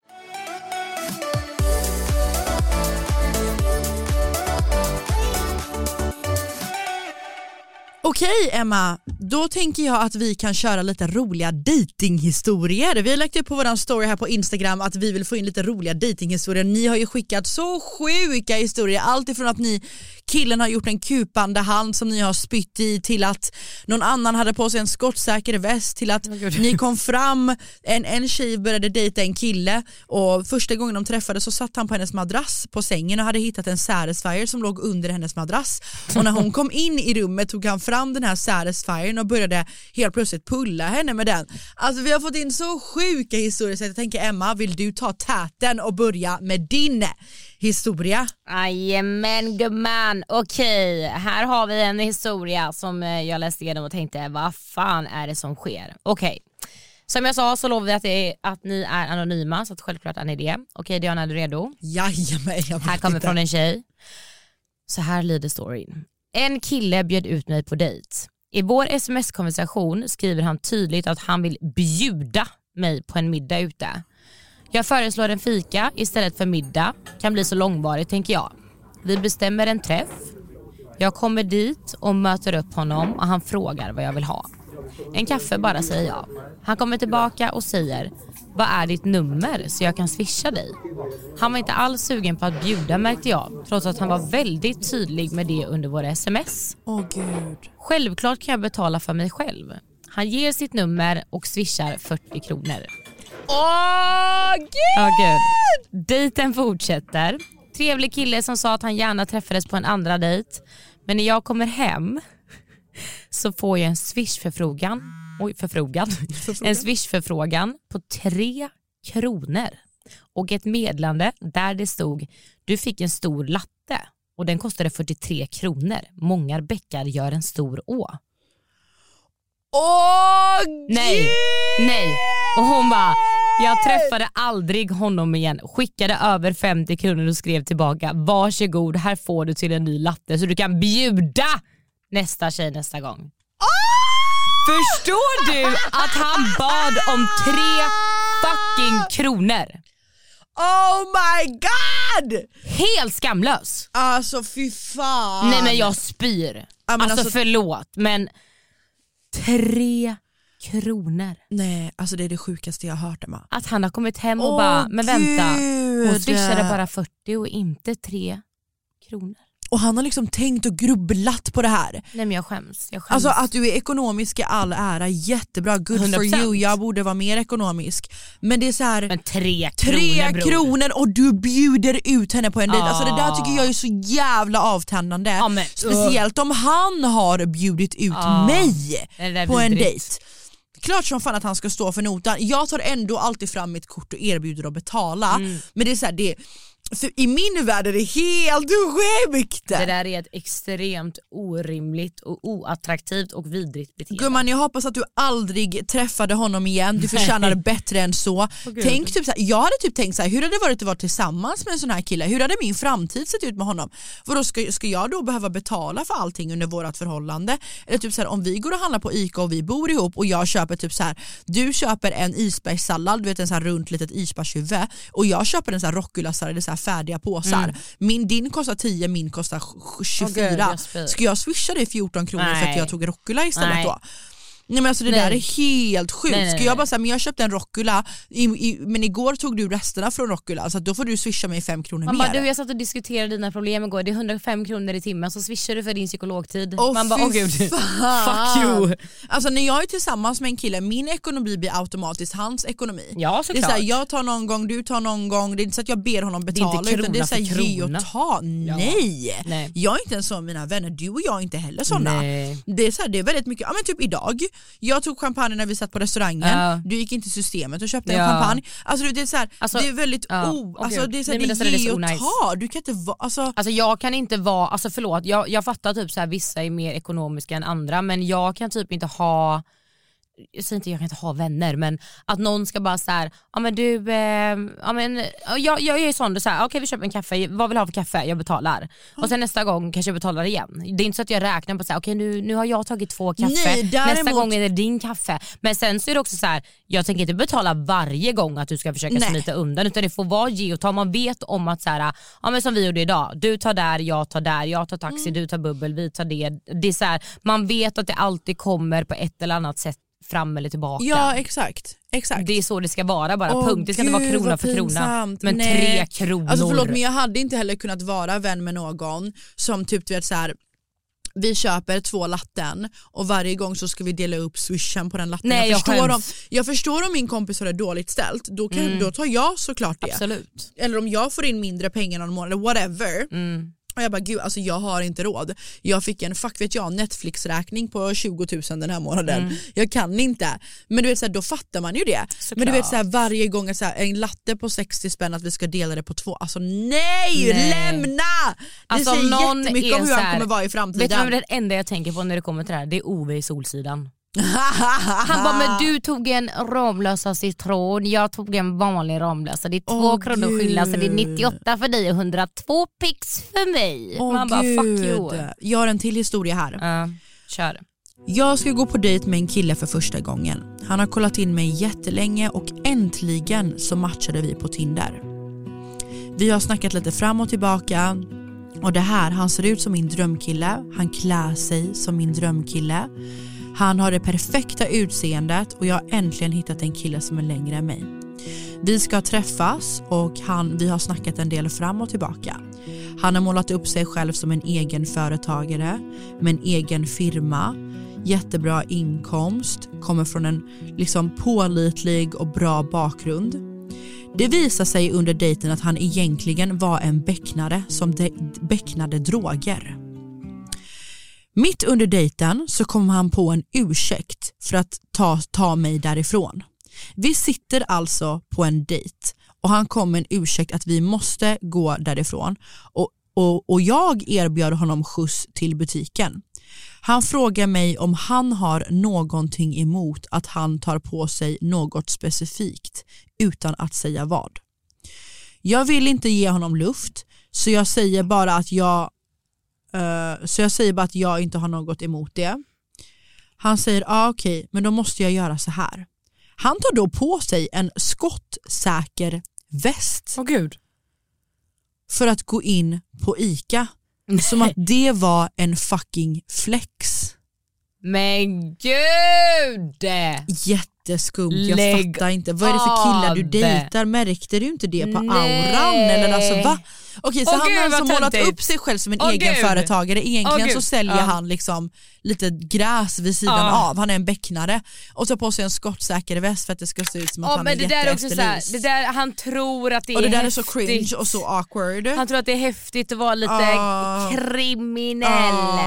Okej Emma, då tänker jag att vi kan köra lite roliga datinghistorier. Vi har lagt upp på vår story här på Instagram att vi vill få in lite roliga datinghistorier. Ni har ju skickat så sjuka historier, allt ifrån att ni killen har gjort en kupande hand som ni har spytt i till att någon annan hade på sig en skottsäker väst till att ni kom fram, en, en tjej började dejta en kille och första gången de träffades så satt han på hennes madrass på sängen och hade hittat en Satisfyer som låg under hennes madrass. Och när hon kom in i rummet tog han fram den här Satisfyern och började helt plötsligt pulla henne med den. Alltså vi har fått in så sjuka historier så jag tänker Emma, vill du ta täten och börja med din historia?
Jajamän gumman, okej här har vi en historia som eh, jag läste igenom och tänkte vad fan är det som sker? Okej, som jag sa så lovar vi att, är, att ni är anonyma så att självklart är ni det. Okej Diana är du redo?
Jajamän, jag
Här kommer från en tjej. Så här lyder storyn. En kille bjöd ut mig på dejt. I vår sms-konversation skriver han tydligt att han vill bjuda mig på en middag ute. Jag föreslår en fika istället för middag. Kan bli så långvarigt tänker jag. Vi bestämmer en träff. Jag kommer dit och möter upp honom och han frågar vad jag vill ha. En kaffe bara säger jag. Han kommer tillbaka och säger vad är ditt nummer så jag kan swisha dig? Han var inte alls sugen på att bjuda märkte jag trots att han var väldigt tydlig med det under våra sms.
Åh gud.
Självklart kan jag betala för mig själv. Han ger sitt nummer och swishar 40 kronor.
Åh gud!
Ja, gud. Dejten fortsätter. Trevlig kille som sa att han gärna träffades på en andra dejt. Men när jag kommer hem så får jag en swishförfrågan. Oj, förfrågan. En swishförfrågan på tre kronor och ett meddelande där det stod du fick en stor latte och den kostade 43 kronor. Många bäckar gör en stor å.
Åh
Nej, nej. Och hon bara, jag träffade aldrig honom igen. Skickade över 50 kronor och skrev tillbaka, varsågod här får du till en ny latte så du kan bjuda nästa tjej nästa gång. Förstår du att han bad om tre fucking kronor?
Oh my god!
Helt skamlös.
Alltså fy fan.
Nej men jag spyr.
Ja, men
alltså,
alltså-
förlåt men tre kronor.
Nej, alltså det är det sjukaste jag har hört Emma.
Att han har kommit hem och
Åh,
bara, men vänta, hon
Gud.
swishade bara 40 och inte 3 kronor.
Och han har liksom tänkt och grubblat på det här.
Nej men jag skäms. Jag skäms.
Alltså att du är ekonomisk i all ära, jättebra, good for
100%.
you, jag borde vara mer ekonomisk. Men det är så här,
men 3
tre
kronor bror.
kronor och du bjuder ut henne på en dejt. Alltså det där
Ah.
tycker jag är så jävla avtändande.
Ja, men,
Speciellt om han har bjudit ut
Ah.
mig
Det där är
på en
vidrigt.
dejt. Klart som fan att han ska stå för notan. Jag tar ändå alltid fram mitt kort och erbjuder att betala.
Mm.
Men det är så här, det, för i min värld är det helt sjukt.
Det där är ett extremt orimligt och oattraktivt och vidrigt beteende.
Gumman jag hoppas att du aldrig träffade honom igen, du förtjänar bättre än så.
gud.
Tänk typ så här, jag hade typ tänkt så här, hur hade det varit att vara tillsammans med en sån här kille? Hur hade min framtid sett ut med honom? Vadå, ska, ska jag då behöva betala för allting under vårt förhållande? Eller typ så här, om vi går och handlar på ICA och vi bor ihop och jag köper typ så här, du köper en isbergssallad, du vet en sån här runt litet isbergshuvud och jag köper en sån här rockulasallad, det är så här färdiga påsar.
Mm.
Min, din kostar 10, min kostar sj-
Åh,
24.
gud, jag.
Ska jag swisha dig 14 kronor för att
Nej.
jag tog Rockula istället
Nej.
då? Nej men alltså det
Nej.
där är helt sjukt.
Nej, nej,
Ska jag bara säga men jag köpte en Rockula i, i, men igår tog du resterna från Rockula så då får du swisha mig 5 kronor
Man
mer.
bara, du, jag satt och diskuterade dina problem igår, det är 105 kronor i timmen så swishar du för din psykologtid.
Åh,
Man bara, åh gud,
fan.
fuck you.
Alltså när jag är tillsammans med en kille, min ekonomi blir automatiskt hans ekonomi.
Ja
det är
såklart.
såhär, jag tar någon gång, du tar någon gång, det är inte så att jag ber honom
är inte
betala utan det är
krona
såhär, ge
krona.
och ta. Nej.
Nej.
Jag är inte en sån mina vänner, du och jag är inte heller såna.
Nej.
Det är, så här, det är väldigt mycket, ja men typ idag, jag tog champagne när vi satt på restaurangen,
Ja.
du gick in till systemet och köpte
Ja.
en champagne. Alltså det är, så här,
Alltså,
det är väldigt,
ja.
oh,
Åh,
alltså, det är, så
Nej,
här,
men
det
det är
ge och
onajs.
ta. Du kan inte vara, alltså,
Alltså jag kan inte vara, alltså förlåt, jag, jag fattar typ så här, vissa är mer ekonomiska än andra men jag kan typ inte ha jag säger inte jag kan inte ha vänner men att någon ska bara så här, ja men du, eh, ja men ja, jag, jag är sån, så här, okej vi köper en kaffe, vad vill du ha för kaffe? Jag betalar. Och sen nästa gång kanske jag betalar igen. Det är inte så att jag räknar på så här, okej nu, nu har jag tagit två kaffe,
Nej,
nästa
däremot-
gång är det din kaffe. Men sen så är det också så här, jag tänker inte betala varje gång att du ska försöka
Nej.
smita undan utan det får vara ge och ta. Man vet om att så här, ja men som vi gjorde idag, du tar där, jag tar där, jag tar taxi,
Mm.
du tar bubbel, vi tar det. det är så här, man vet att det alltid kommer på ett eller annat sätt fram eller tillbaka.
ja exakt. exakt.
Det är så det ska vara bara,
Åh,
punkt. Det ska inte vara
gud,
krona för krona. Men
Nej.
tre kronor.
Alltså förlåt men jag hade inte heller kunnat vara vän med någon som typ du vet så här. vi köper två latten och varje gång så ska vi dela upp swishen på den latten.
Nej,
jag,
jag
förstår
skäms.
om, jag förstår om min kompis har det dåligt ställt, då, kan,
Mm.
då tar jag såklart det.
Absolut.
Eller om jag får in mindre pengar någon månad, whatever.
Mm.
Och jag bara gud alltså jag har inte råd. Jag fick en fuck vet jag Netflix-räkning på 20 000 den här månaden.
Mm.
Jag kan inte. Men du vet så här, då fattar man ju det. Men du vet så här, varje gång så här, en latte på 60 spänn att vi ska dela det på två. Alltså nej,
Nej.
lämna! Det
Alltså,
säger jättemycket
är
om hur han kommer vara i
Vet du
framtiden.
vad det enda jag tänker på när det kommer till det här? Det är Ove i Solsidan. Han bara, men du tog en Ramlösa citron, jag tog en vanlig Ramlösa. Det är två
Åh,
kronor skillnad så det är
Gud.
98 för dig och 102 pix för mig.
Åh,
Man bara fuck you.
Jag har en till historia här.
Ja, kör.
Jag ska gå på dejt med en kille för första gången. Han har kollat in mig jättelänge och äntligen så matchade vi på Tinder. Vi har snackat lite fram och tillbaka och det här, han ser ut som min drömkille, han klär sig som min drömkille. Han har det perfekta utseendet och jag har äntligen hittat en kille som är längre än mig. Vi ska träffas och han, vi har snackat en del fram och tillbaka. Han har målat upp sig själv som en egen företagare med en egen firma, jättebra inkomst, kommer från en liksom pålitlig och bra bakgrund. Det visar sig under dejten att han egentligen var en becknare som de- becknade droger. Mitt under dejten så kom han på en ursäkt för att ta, ta mig därifrån. Vi sitter alltså på en dejt och han kom med en ursäkt att vi måste gå därifrån och, och, och jag erbjöd honom skjuts till butiken. Han frågar mig om han har någonting emot att han tar på sig något specifikt utan att säga vad. Jag vill inte ge honom luft så jag säger bara att jag eh, så jag säger bara att jag inte har något emot det. Han säger ah, okej men då måste jag göra så här. Han tar då på sig en skottsäker väst
Åh gud.
för att gå in på ICA. Som att det var en fucking flex.
Men gud!
Jätteskumt, jag
Lägg
fattar inte. Vad är det för killar du dejtar? Märkte du inte det på
Nej.
auran? Eller alltså, va? Okej så
Åh,
han
gud,
har alltså målat
töntigt.
upp sig själv som en
Åh,
egen
gud.
företagare. Egentligen
Åh,
så
gud.
säljer
Ja.
han liksom lite gräs vid sidan
Ja.
av. Han är en becknare och tar på sig en skottsäker väst för att det ska se ut som att
Ja,
han
men
är
det där är också så här,
jätteefterlyst.
det där, han tror att det är
Och det där är
häftigt.
så cringe och så awkward.
Han tror att det är häftigt att vara lite
Ah.
kriminell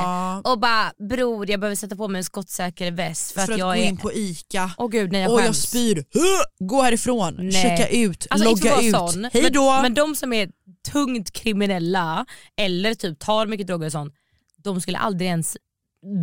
Ah.
och bara bror jag behöver sätta på mig en skottsäker väst för,
för att,
jag
gå
är...
in på ICA.
Åh gud nej jag
och jag
skäms.
spyr. Gå härifrån,
Nej.
checka ut,
Alltså, inte
logga
för
ut.
att vara sån,
Hej då!
Men, men de som är tungt kriminella eller typ tar mycket droger och sånt, de skulle aldrig ens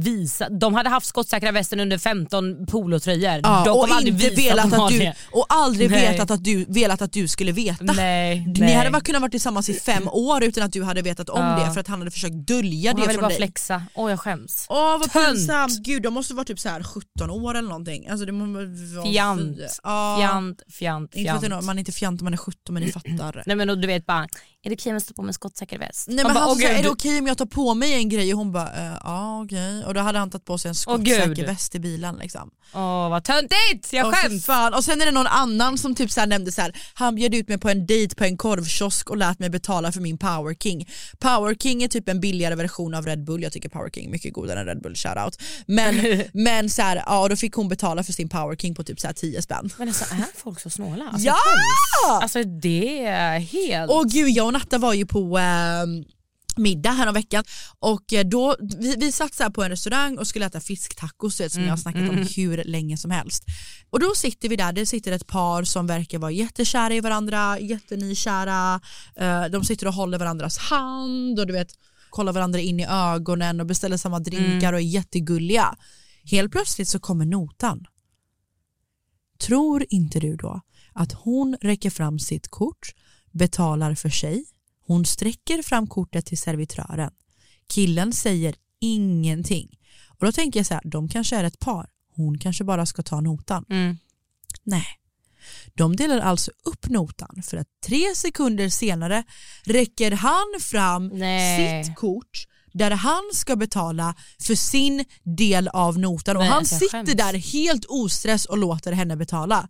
visa, de hade haft skottsäkra västen under 15 polotröjor.
Ja,
de
och inte velat att du, och aldrig
Nej.
vetat att du, velat att du skulle veta.
Nej,
Ni
nej.
hade kunnat vara tillsammans i fem år utan att du hade vetat om
Ja.
det för att han hade försökt dölja
Och
det
han ville
från
bara
dig.
flexa. Åh jag skäms.
Åh vad pinsamt, gud de måste vara typ så här 17 år eller någonting. Alltså, det måste vara
Fjant,
Ja.
fjant, fjant,
Inte
fjant.
något- man är inte fjant om man är 17 men ni fattar.
Nej men och du vet bara, är det okej om jag står på mig en skottsäker väst?
Nej, men
bara,
han sa är det okej om jag tar på mig en grej? Och hon bara, eh, ja okej. Och då hade han tagit på sig en
Åh,
skottsäker väst i bilen. Liksom.
Åh vad töntigt, jag
Åh,
skäms.
fan. Och sen är det någon annan som typ så här nämnde så här, han bjöd ut mig på en dejt på en korvkiosk och lät mig betala för min Power King. Power King är typ en billigare version av Red Bull, jag tycker Power King är mycket godare än Red Bull, shoutout. Men, men så här, ja, och då fick hon betala för sin Power King på typ så här 10 spänn.
Men alltså är folk så snåla? Alltså,
Ja!
Alltså det är helt...
Och gud, jag och Natta var ju på eh, middag här om veckan och eh, då, vi, vi satt så på en restaurang och skulle äta fisktacos som jag har snackat om hur länge som helst. Och då sitter vi där, det sitter ett par som verkar vara jättekära i varandra, jättenykära, eh, de sitter och håller varandras hand och du vet kollar varandra in i ögonen och beställer samma drinkar och är jättegulliga. Helt plötsligt så kommer notan. Tror inte du då att hon räcker fram sitt kort, betalar för sig, hon sträcker fram kortet till servitören. Killen säger ingenting. Och då tänker jag så här, de kanske är ett par. Hon kanske bara ska ta notan.
Mm.
Nej. De delar alltså upp notan för att tre sekunder senare räcker han fram
Nej.
sitt kort där han ska betala för sin del av notan och
Nej,
han
alltså,
sitter
skäms.
där helt ostress och låter henne betala.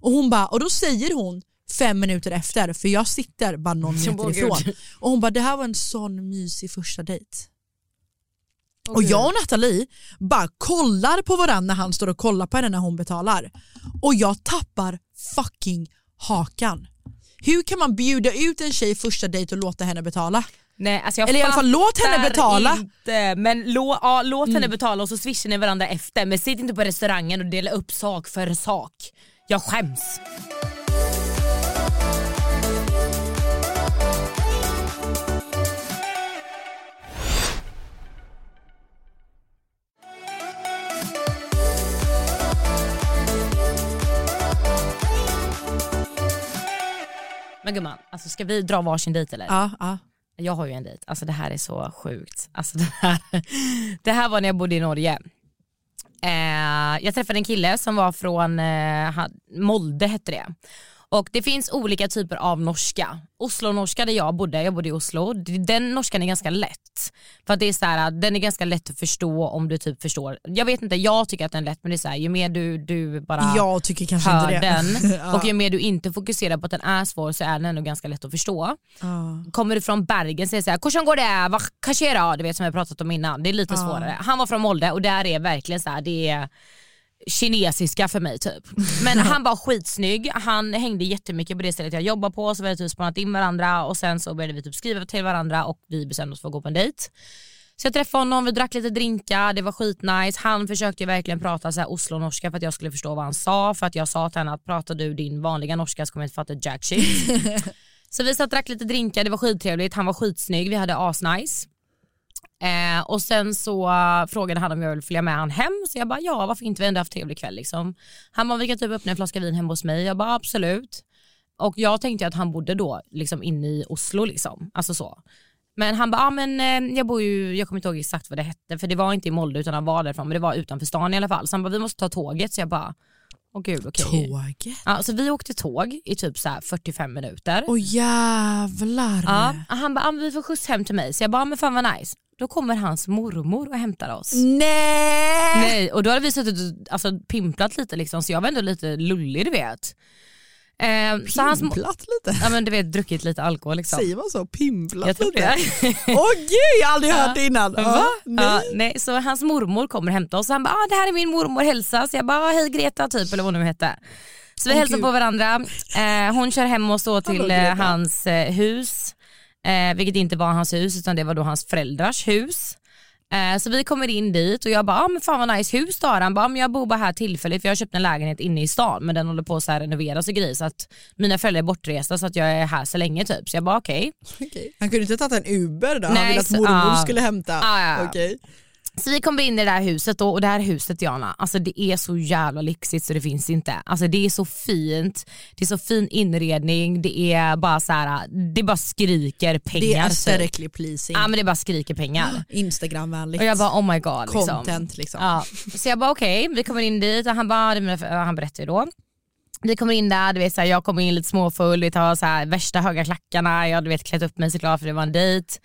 Och, hon bara, och då säger hon fem minuter efter, för jag sitter bara någon meter ifrån,
gud.
och hon bara det här var en sån mysig första dejt.
Åh,
och jag och Nathalie bara kollar på varandra när han står och kollar på henne när hon betalar. Och jag tappar fucking hakan. Hur kan man bjuda ut en tjej första dejt och låta henne betala?
Nej, alltså
Eller i alla fall låt henne betala.
Inte, men lå, ja, låt henne
Mm.
betala och så swishar ni varandra efter men sitt inte på restaurangen och dela upp sak för sak. Jag skäms. Men gumman, alltså ska vi dra varsin dejt eller?
Ja, ja.
Jag har ju en dejt, alltså det här är så sjukt. Alltså det, här, det här var när jag bodde i Norge. Eh, jag träffade en kille som var från eh, Molde hette det. Och det finns olika typer av norska. Oslo-norska där jag bodde, jag bodde i Oslo, den norskan är ganska lätt. För att det är så här, den är ganska lätt att förstå om du typ förstår. Jag vet inte, jag tycker att den är lätt men det är så här, ju mer du, du bara
Jag tycker kanske
hör
inte det.
den
Ja.
och ju mer du inte fokuserar på att den är svår så är den ändå ganska lätt att förstå.
Ja.
Kommer du från Bergen så är det såhär, hur går det? Vad kanske Du vet som jag pratat om innan, det är lite
Ja.
svårare. Han var från Molde och där är verkligen så här, det är kinesiska för mig typ. Men han var skitsnygg, han hängde jättemycket på det stället jag jobbar på så vi hade typ spanat in varandra och sen så började vi typ skriva till varandra och vi bestämde oss för att gå på en dejt. Så jag träffade honom, vi drack lite drinkar, det var skitnice. Han försökte verkligen prata så här Oslo-norska för att jag skulle förstå vad han sa. För att jag sa till henne att pratar du din vanliga norska så kommer jag inte fatta jack shit. så vi satt och drack lite drinkar, det var skittrevligt, han var skitsnygg, vi hade asnice. Eh, och sen så uh, frågade han om jag ville följa med han hem så jag bara ja varför inte, vi har ändå haft trevlig kväll liksom. Han bara vi kan typ öppna en flaska vin hemma hos mig, jag bara absolut. Och jag tänkte att han bodde då liksom inne i Oslo liksom, alltså så. Men han bara, ah, men eh, jag bor ju, jag kommer inte ihåg exakt vad det hette för det var inte i Molde utan han var därifrån men det var utanför stan i alla fall. Så han bara, vi måste ta tåget så jag bara, åh gud okej.
Tåget?
Ja, så vi åkte tåg i typ så här 45 minuter.
Åh jävlar.
Ja, han bara, ah, vi får skjuts hem till mig. Så jag bara, men fan vad nice. Då kommer hans mormor och hämtar oss.
Nej!
Nej, och då hade vi suttit och alltså, pimplat lite liksom, så jag var ändå lite lullig du vet. Eh,
Pimplat lite?
ja men du vet druckit lite alkohol liksom.
Säger man så? Pimplat
Jag
lite?
det.
Åh gud, jag har aldrig hört det innan.
Va?
Ja, nej.
Ja, nej, så hans mormor kommer och hämtar oss och han bara ah, det här är min mormor hälsa. Så jag bara ah, hej Greta typ eller vad hon nu hette. Så vi
Åh,
hälsar
gud.
på varandra. Eh, hon kör hem oss då till
Hallå,
eh, hans eh, hus. Eh, vilket inte var hans hus utan det var då hans föräldrars hus. Eh, så vi kommer in dit och jag bara, ah, men fan vad nice hus då han. Bara, "Ah, men jag bor bara här tillfälligt för jag har köpt en lägenhet inne i stan men den håller på att renoveras och grejer så att mina föräldrar är bortresta så att jag är här så länge typ. Så jag bara okej.
Okej. Han kunde inte tagit en Uber då? Han
Nej,
ville att mormor
ja.
skulle hämta?
Ja, ja, ja. Så vi kommer in i det där huset då, och det här huset Diana, alltså det är så jävla lyxigt så det finns inte. Alltså det är så fint, det är så fin inredning, det är bara så här, det bara skriker pengar.
Det är
typ.
aesthetically pleasing.
Ja men det bara skriker pengar.
Instagramvänligt.
Och jag bara oh my god. Liksom.
Content liksom.
Ja. Så jag bara okej, vi kommer in dit och han, bara, han berättar ju då. Vi kommer in där, du vet, så här, jag kommer in lite småfull, vi tar så här, värsta höga klackarna, jag har klätt upp mig såklart för det var en dejt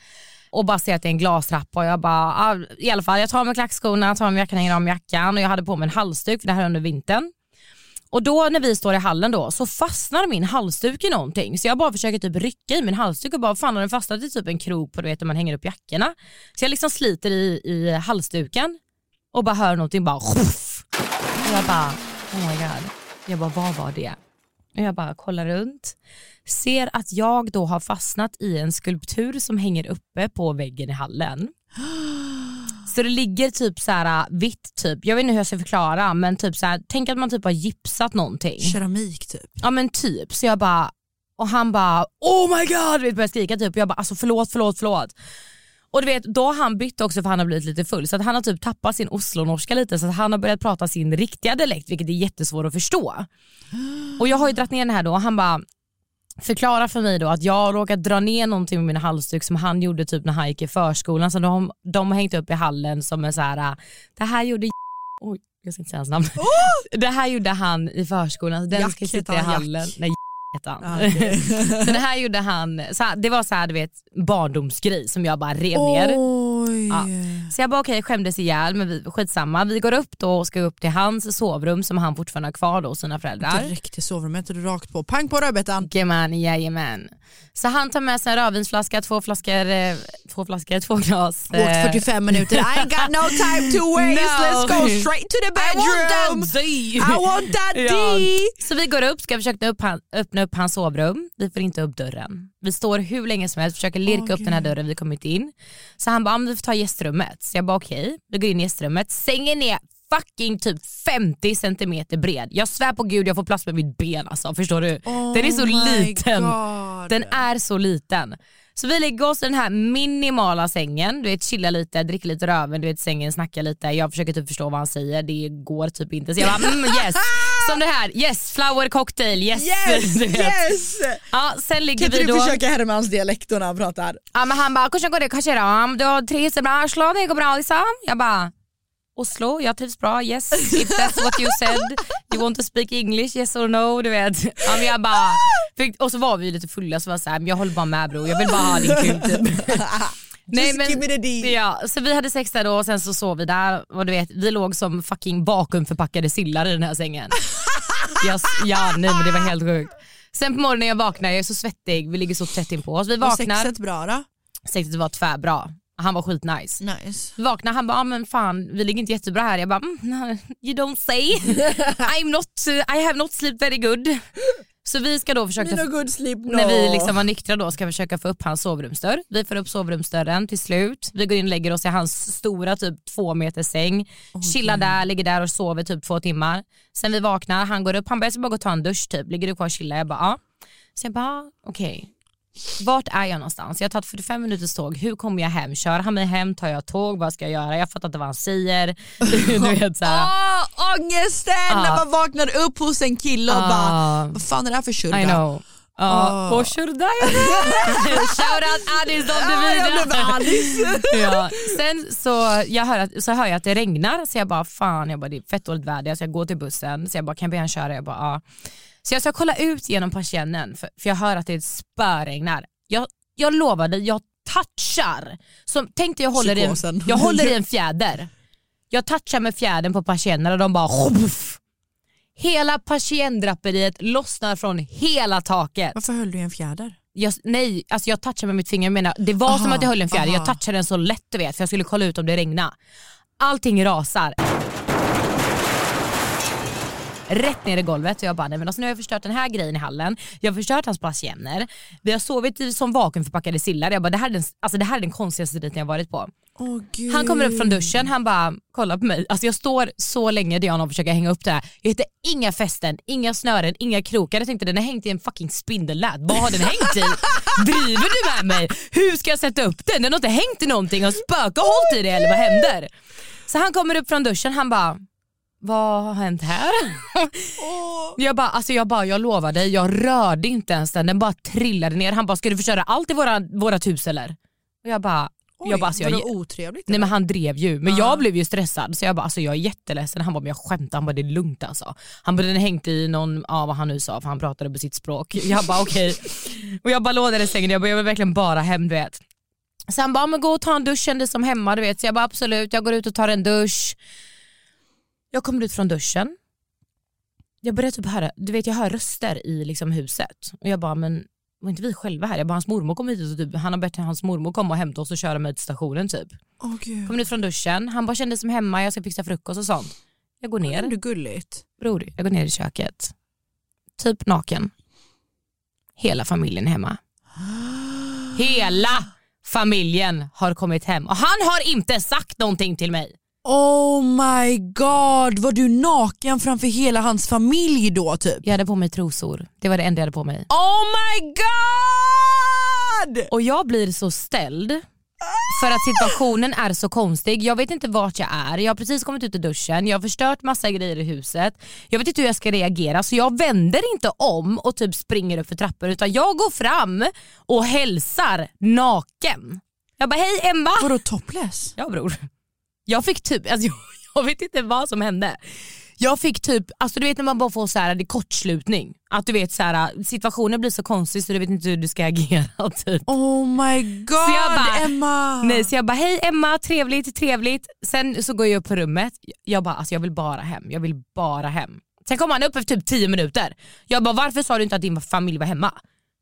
och bara ser att det är en glastrappa och jag bara, ah, i alla fall jag tar med klackskorna, tar med jackan, hänger av mig jackan och jag hade på mig en halsduk för det här är under vintern. Och då när vi står i hallen då så fastnar min halsduk i någonting så jag bara försöker typ rycka i min halsduk och bara fan har den fastnat i typ en krok på du vet när man hänger upp jackorna. Så jag liksom sliter i, i halsduken och bara hör någonting bara och jag bara oh my god. Jag bara vad var det? Och jag bara kollar runt ser att jag då har fastnat i en skulptur som hänger uppe på väggen i hallen. Så det ligger typ så här vitt, typ. jag vet inte hur jag ska förklara men typ så här, tänk att man typ har gipsat någonting.
Keramik typ?
Ja men typ, så jag bara, och han bara oh my god, vet, börjar skrika typ och jag bara alltså förlåt förlåt förlåt. Och du vet, då har han bytt också för han har blivit lite full så att han har typ tappat sin oslonorska lite så att han har börjat prata sin riktiga dialekt vilket är jättesvårt att förstå. Och jag har ju dragit ner den här då och han bara förklara för mig då att jag råkat dra ner någonting med min halsduk som han gjorde typ när han gick i förskolan. Så de, de har hängt upp i hallen som en så här, det här gjorde Oj, jag ska inte säga hans namn. Oh! Det här gjorde han i förskolan, den Jack ska sitta i hallen. Jack. Nej, han. Ah, okay. så det här gjorde han, så här, det var så här, du vet barndomsgrej som jag bara rev ner. Ja. Så jag bara okej okay, skämdes ihjäl men vi, skitsamma. Vi går upp då och ska upp till hans sovrum som han fortfarande har kvar då sina föräldrar.
Direkt till sovrummet och du rakt på, pang på rödbetan.
Jajamän, jajamän. Så han tar med sig en rödvinsflaska, två flaskor, eh, två flaskor, två glas.
Åkt 45 eh, minuter, I ain't got no time to waste, no. let's go straight to the bedroom. I want that D. Ja.
Så vi går upp, ska försöka upp han, öppna upp hans sovrum, vi får inte upp dörren. Vi står hur länge som helst, försöker lirka oh, upp den här dörren, vi kommer inte in. Så han bara, vi får ta gästrummet. Så jag bara okej, okay. vi går in i gästrummet, sängen är fucking typ 50 centimeter bred. Jag svär på gud jag får plats med mitt ben alltså, förstår du? Oh den är så liten. God. Den är så liten. Så vi lägger oss i den här minimala sängen, du vet chilla lite, dricker lite röven, du vet sängen, snackar lite. Jag försöker typ förstå vad han säger, det går typ inte. Så jag bara mm, yes. Som det här, yes flower cocktail, yes.
Yes! yes.
Ja, sen ligger kan
vi
då...
du försöka härma hans dialekt när han pratar?
Ja men han bara, hur går det, kanske då? Du trivs bra, Oslo, det går bra liksom. Jag bara, Oslo, jag trivs bra, yes. If that's what you said, you want to speak English, yes or no. Du vet. Ja, men jag bara, och så var vi lite fulla så var jag så här, men jag håller bara med bror, jag vill bara ha din kuk typ.
Nej, men, give me the deal.
Ja, så vi hade sex där då och sen så sov vi där och du vet, vi låg som fucking vakuumförpackade sillar i den här sängen. Yes, ja, nej men det var helt sjukt. Sen på morgonen när jag vaknar, jag är så svettig, vi ligger så tätt in på oss. Vi vaknar.
Var sexet bra då?
Sexet var tvärbra. Han var skitnice.
Nice.
Vaknade han bara, ah, men fan vi ligger inte jättebra här. Jag bara, mm, you don't say. I'm not, I have not slept very good. Så vi ska då försöka, när vi liksom var nyktra då ska försöka få upp hans sovrumsdörr. Vi får upp sovrumsdörren till slut. Vi går in och lägger oss i hans stora typ två meter säng. Oh, Chillar där, ligger där och sover typ två timmar. Sen vi vaknar, han går upp, han börjar bara gå och ta en dusch typ. Ligger du kvar och chillar? Jag bara ja. Så jag bara okej. Okay vart är jag någonstans? Jag har tagit 45 minuters tåg, hur kommer jag hem? Kör han mig hem? Tar jag tåg? Vad ska jag göra? Jag fattar inte vad han säger.
du vet, så här. Oh, ångesten ah. när man vaknar upp hos en kille och ah. bara, vad fan är det här för shurda?
I know. Ja, oh. shurda Shoutout Addis de
ja,
ja. Sen så, jag hör att, så hör jag att det regnar så jag bara fan, jag bara, det är fett dåligt väder så jag går till bussen så jag bara kan jag be han köra? Jag bara ja. Så jag ska kolla ut genom persiennen för, för jag hör att det spöregnar. Jag, jag lovar dig, jag touchar. Som, tänk dig jag håller, i en, jag håller i en fjäder. Jag touchar med fjädern på persiennen och de bara Ruff! Hela persienndraperiet lossnar från hela taket.
Varför höll du i en fjäder?
Jag, nej, alltså jag touchade med mitt finger. Jag menar, det var aha, som att jag höll en fjäder. Aha. Jag touchade den så lätt du vet för jag skulle kolla ut om det regnade. Allting rasar. Rätt ner i golvet. Och jag bara, nej men alltså, nu har jag förstört den här grejen i hallen, jag har förstört hans patienter, vi har sovit i- som vakuumförpackade sillar. Jag bara, det här är den, alltså, det här är den konstigaste dejten jag varit på.
Gud.
Han kommer upp från duschen, han bara kolla på mig. Alltså jag står så länge Diana och försöker hänga upp det här. Jag hittar inga fästen, inga snören, inga krokar. Jag tänkte den har hängt i en fucking spindellät. Vad har den hängt i? Driver du med mig? Hur ska jag sätta upp den? Den har inte hängt i någonting. Har spöke hållit i det eller vad händer? Så han kommer upp från duschen, han bara vad har hänt här? jag, bara, alltså jag bara, jag lovar dig, jag rörde inte ens den, den bara trillade ner. Han bara, ska du förstöra allt i våra, vårat hus eller? Och jag bara,
Oj,
jag bara alltså,
var
jag,
det otrevligt?
Nej men han drev ju, men
Ah.
jag blev ju stressad så jag bara alltså jag är jätteledsen. Han bara men jag skämtar, han bara det är lugnt alltså. Han bara den hängt i någon, ja vad han nu sa för han pratade på sitt språk. Jag bara okej. Och jag bara låg där i sängen jag bara jag vill verkligen bara hem du vet. Så han bara men gå och ta en dusch kändes som hemma du vet. Så jag bara absolut jag går ut och tar en dusch. Jag kommer ut från duschen. Jag börjar typ höra, du vet jag hör röster i liksom huset. Och jag bara men var inte vi själva här? Jag bara hans mormor kom hit och typ, han har bett hans mormor komma och hämta oss och köra mig till stationen typ.
Gud.
Kommer ut från duschen, han bara kände som hemma, jag ska fixa frukost och sånt. Jag går ner.
Det är gulligt.
Bror, jag går ner i köket. Typ naken. Hela familjen är hemma. Hela familjen har kommit hem och han har inte sagt någonting till mig.
Oh my god, var du naken framför hela hans familj då typ?
Jag hade på mig trosor. Det var det enda jag hade på mig.
Oh my god!
Och jag blir så ställd för att situationen är så konstig. Jag vet inte vart jag är. Jag har precis kommit ut ur duschen, jag har förstört massa grejer i huset. Jag vet inte hur jag ska reagera så jag vänder inte om och typ springer upp för trappor utan jag går fram och hälsar naken. Jag bara hej Emma.
Vadå topless?
Ja bror. Jag fick typ, alltså, jag, jag vet inte vad som hände. Jag fick typ, alltså du vet när man bara får så här, det är kortslutning. Att du vet så här, situationen blir så konstig så du vet inte hur du ska agera. Typ.
Oh my god
Så jag bara,
Emma!
Nej, så jag bara hej Emma, trevligt, trevligt. Sen så går jag upp på rummet, jag bara alltså jag vill bara hem, jag vill bara hem. Sen kom han upp efter typ 10 minuter. Jag bara varför sa du inte att din familj var hemma?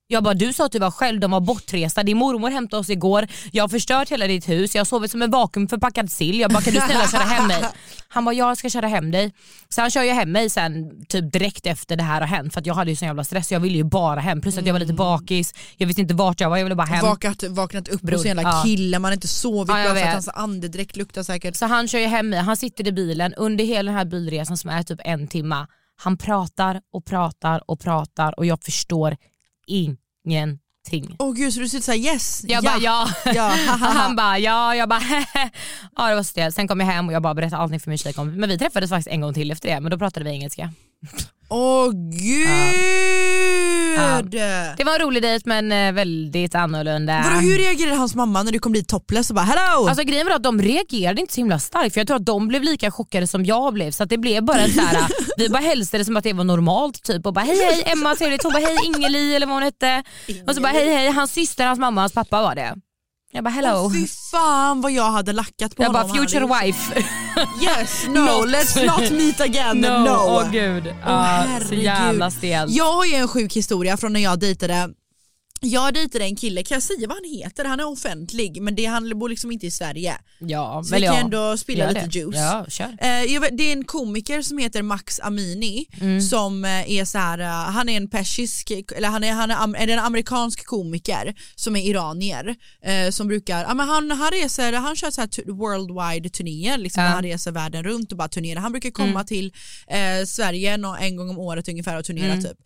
Jag bara du sa att du var själv, de var bortresta, din mormor hämtade oss igår, jag har förstört hela ditt hus, jag har sovit som en vakuumförpackad sill. Jag bara kan du snälla köra hem mig? Han bara jag ska köra hem dig. Så han kör ju hem mig sen typ direkt efter det här har hänt för att jag hade ju sån jävla stress jag ville ju bara hem. Plus att jag var lite bakis, jag visste inte vart jag var, jag ville bara hem.
Vakat, vaknat upp
Bror,
hos en jävla
ja.
kille, man har inte sovit
Ja,
bra för att hans andedräkt luktar säkert.
Så han kör ju hem mig, han sitter i bilen under hela den här bilresan som är typ en timma. Han pratar och pratar och pratar och jag förstår ingenting.
Åh gud så du sitter såhär yes,
Jag bara ja.
ja.
Han bara ja, jag bara ja det var stelt. Sen kom jag hem och jag bara berättade allting för min tjejkompis. Men vi träffades faktiskt en gång till efter det men då pratade vi engelska.
Åh gud!
Det var en rolig dejt men eh, väldigt annorlunda.
Vadå, hur reagerade hans mamma när du kom dit topless och bara hello?
Alltså grejen var att de reagerade inte så himla starkt för jag tror att de blev lika chockade som jag blev så det blev bara en så här, vi bara hälsade som att det var normalt typ och bara hej hej Emma trevligt, hon bara hej Ingeli eller vad hon hette och så bara hej hej hans syster, hans mamma, hans pappa var det. Jag bara hello.
Åh, fy fan vad jag hade lackat på
jag
honom
bara
om han
future
hade gjort
wife.
Yes, no,
Not.
let's not meet again, no.
no. Åh gud.
Åh,
Ja, så jävla stelt.
Jag har ju en sjuk historia från när jag dejtade jag dejtade en kille, kan jag säga vad han heter? Han är offentlig men det, han bor liksom inte i Sverige.
Ja,
Så vi kan
ja.
ändå spilla lite
det.
juice.
Ja.
Eh, det är en komiker som heter Max Amini
Mm.
som eh, är så här, eh, han är en persisk, eller han är, han är, är en amerikansk komiker som är iranier eh, som brukar, ja, men han, han reser, han kör så här tu- worldwide turnéer liksom,
Ja.
han reser världen runt och bara turnerar. Han brukar komma
Mm.
till eh, Sverige en gång om året ungefär och turnera
Mm.
typ.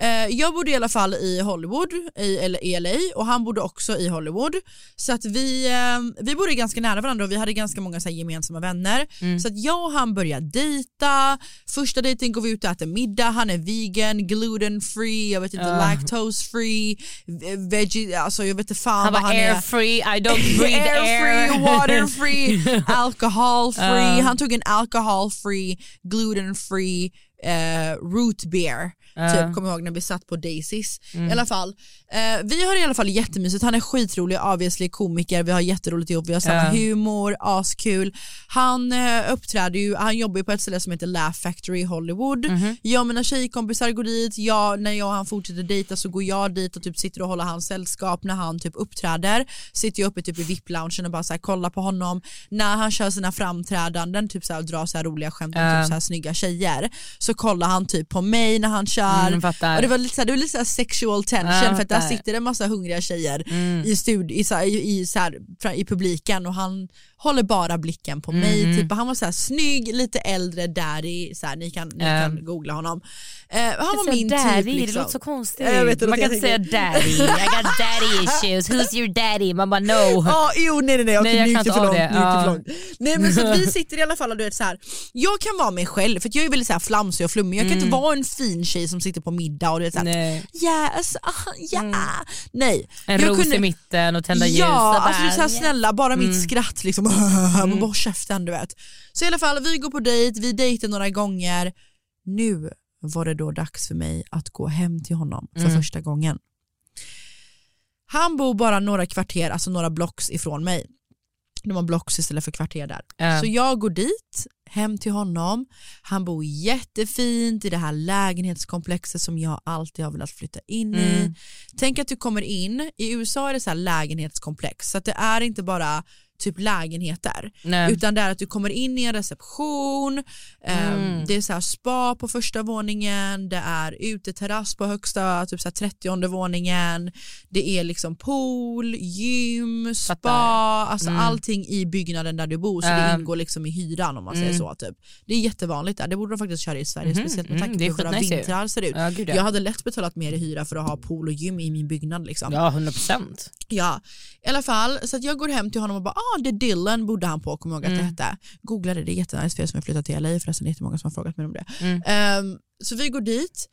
Eh, jag bodde i alla fall i Hollywood, i, i LA och han bodde också i Hollywood. Så att vi, eh, vi bodde ganska nära varandra och vi hade ganska många så gemensamma vänner.
Mm.
Så att jag och han började dejta, första dejten går vi ut och äter middag, han är vegan, gluten free, jag vet inte,
Ah.
lactose free, ve- veggie, alltså jag vet inte fan
Han
vad han
air
är.
free, I don't breathe
air
air.
free, water free, alcohol free.
Ja.
Han tog en alcohol free, gluten free eh, root beer
Ja.
typ, kommer jag ihåg när vi satt på Daisys.
Mm.
I alla fall, eh, vi har i alla fall jättemysigt, han är skitrolig, obviously komiker, vi har jätteroligt ihop, vi har samma
Ja.
humor, askul. Han eh, uppträder ju, han jobbar ju på ett ställe som heter Laugh Factory i Hollywood.
Mhm.
Jag och mina tjejkompisar går dit, jag, när jag och han fortsätter dejta så går jag dit och typ sitter och håller hans sällskap när han typ uppträder. Sitter jag uppe typ i VIP-loungen och bara så här, kollar på honom. När han kör sina framträdanden, typ så här, drar så här roliga skämt om
Ja.
typ så här, snygga tjejer, så kollar han typ på mig när han kör.
Mm,
och det var lite så här, det var lite så sexual tension
Ja,
för att där sitter det en massa hungriga tjejer
Mm.
i, stud- i, så här, i, så här, i publiken och han håller bara blicken på
Mm.
mig. Typ, han var så här snygg, lite äldre, daddy, så här, ni, kan, ni
Ja.
kan googla honom. Eh, han var min
daddy,
typ. Liksom.
Det låter så konstigt.
Ja, jag vet,
man kan inte säga daddy, I got daddy issues, who's your daddy? Man bara no.
Ja, jo nej nej nej, okej,
Nej, jag kan inte av det. Ja.
långt. Nej men så vi sitter i alla fall och du vet så här. jag kan vara mig själv för jag är väldigt så här flamsig och flummig, jag kan
Mm.
inte vara en fin tjej som sitter på middag och du vet så här, yes, ah, ja, nej.
En
Jag
ros
kunde-
i mitten och tända ljus.
Ja, alltså är så här,
bara,
snälla bara mitt
Mm.
skratt liksom, mm. bara käften du vet. Så i alla fall vi går på dejt, vi dejtar några gånger, nu var det då dags för mig att gå hem till honom för
Mm.
första gången. Han bor bara några kvarter, alltså några blocks ifrån mig. De har blocks istället för kvarter där.
Ja.
Så jag går dit, hem till honom. Han bor jättefint i det här lägenhetskomplexet som jag alltid har velat flytta in i.
Mm.
Tänk att du kommer in, i USA är det så här lägenhetskomplex så att det är inte bara typ lägenheter
Nej.
utan det är att du kommer in i en reception, ehm,
Mm.
det är så här spa på första våningen, det är uteterrass på högsta typ så här 30 våningen, det är liksom pool, gym, spa,
Fattar.
alltså
Mm.
allting i byggnaden där du bor så det
Ehm.
ingår liksom i hyran om man
Mm.
säger så. Typ. Det är jättevanligt där, det borde de faktiskt köra i Sverige
Mhm,
speciellt med
mm,
tanke på hur våra vintrar ser ut.
Ja, gud, ja.
Jag hade lätt betalat mer i hyra för att ha pool och gym i min byggnad liksom.
Ja, 100 procent.
Ja, i alla fall så att jag går hem till honom och bara ah är Dylan bodde han på, kommer jag ihåg att
Mm.
det hette. Googlade det, jättenice för er som har flyttat till LA förresten, det är jättemånga som har frågat mig om det.
Mm.
Ehm, så vi går dit.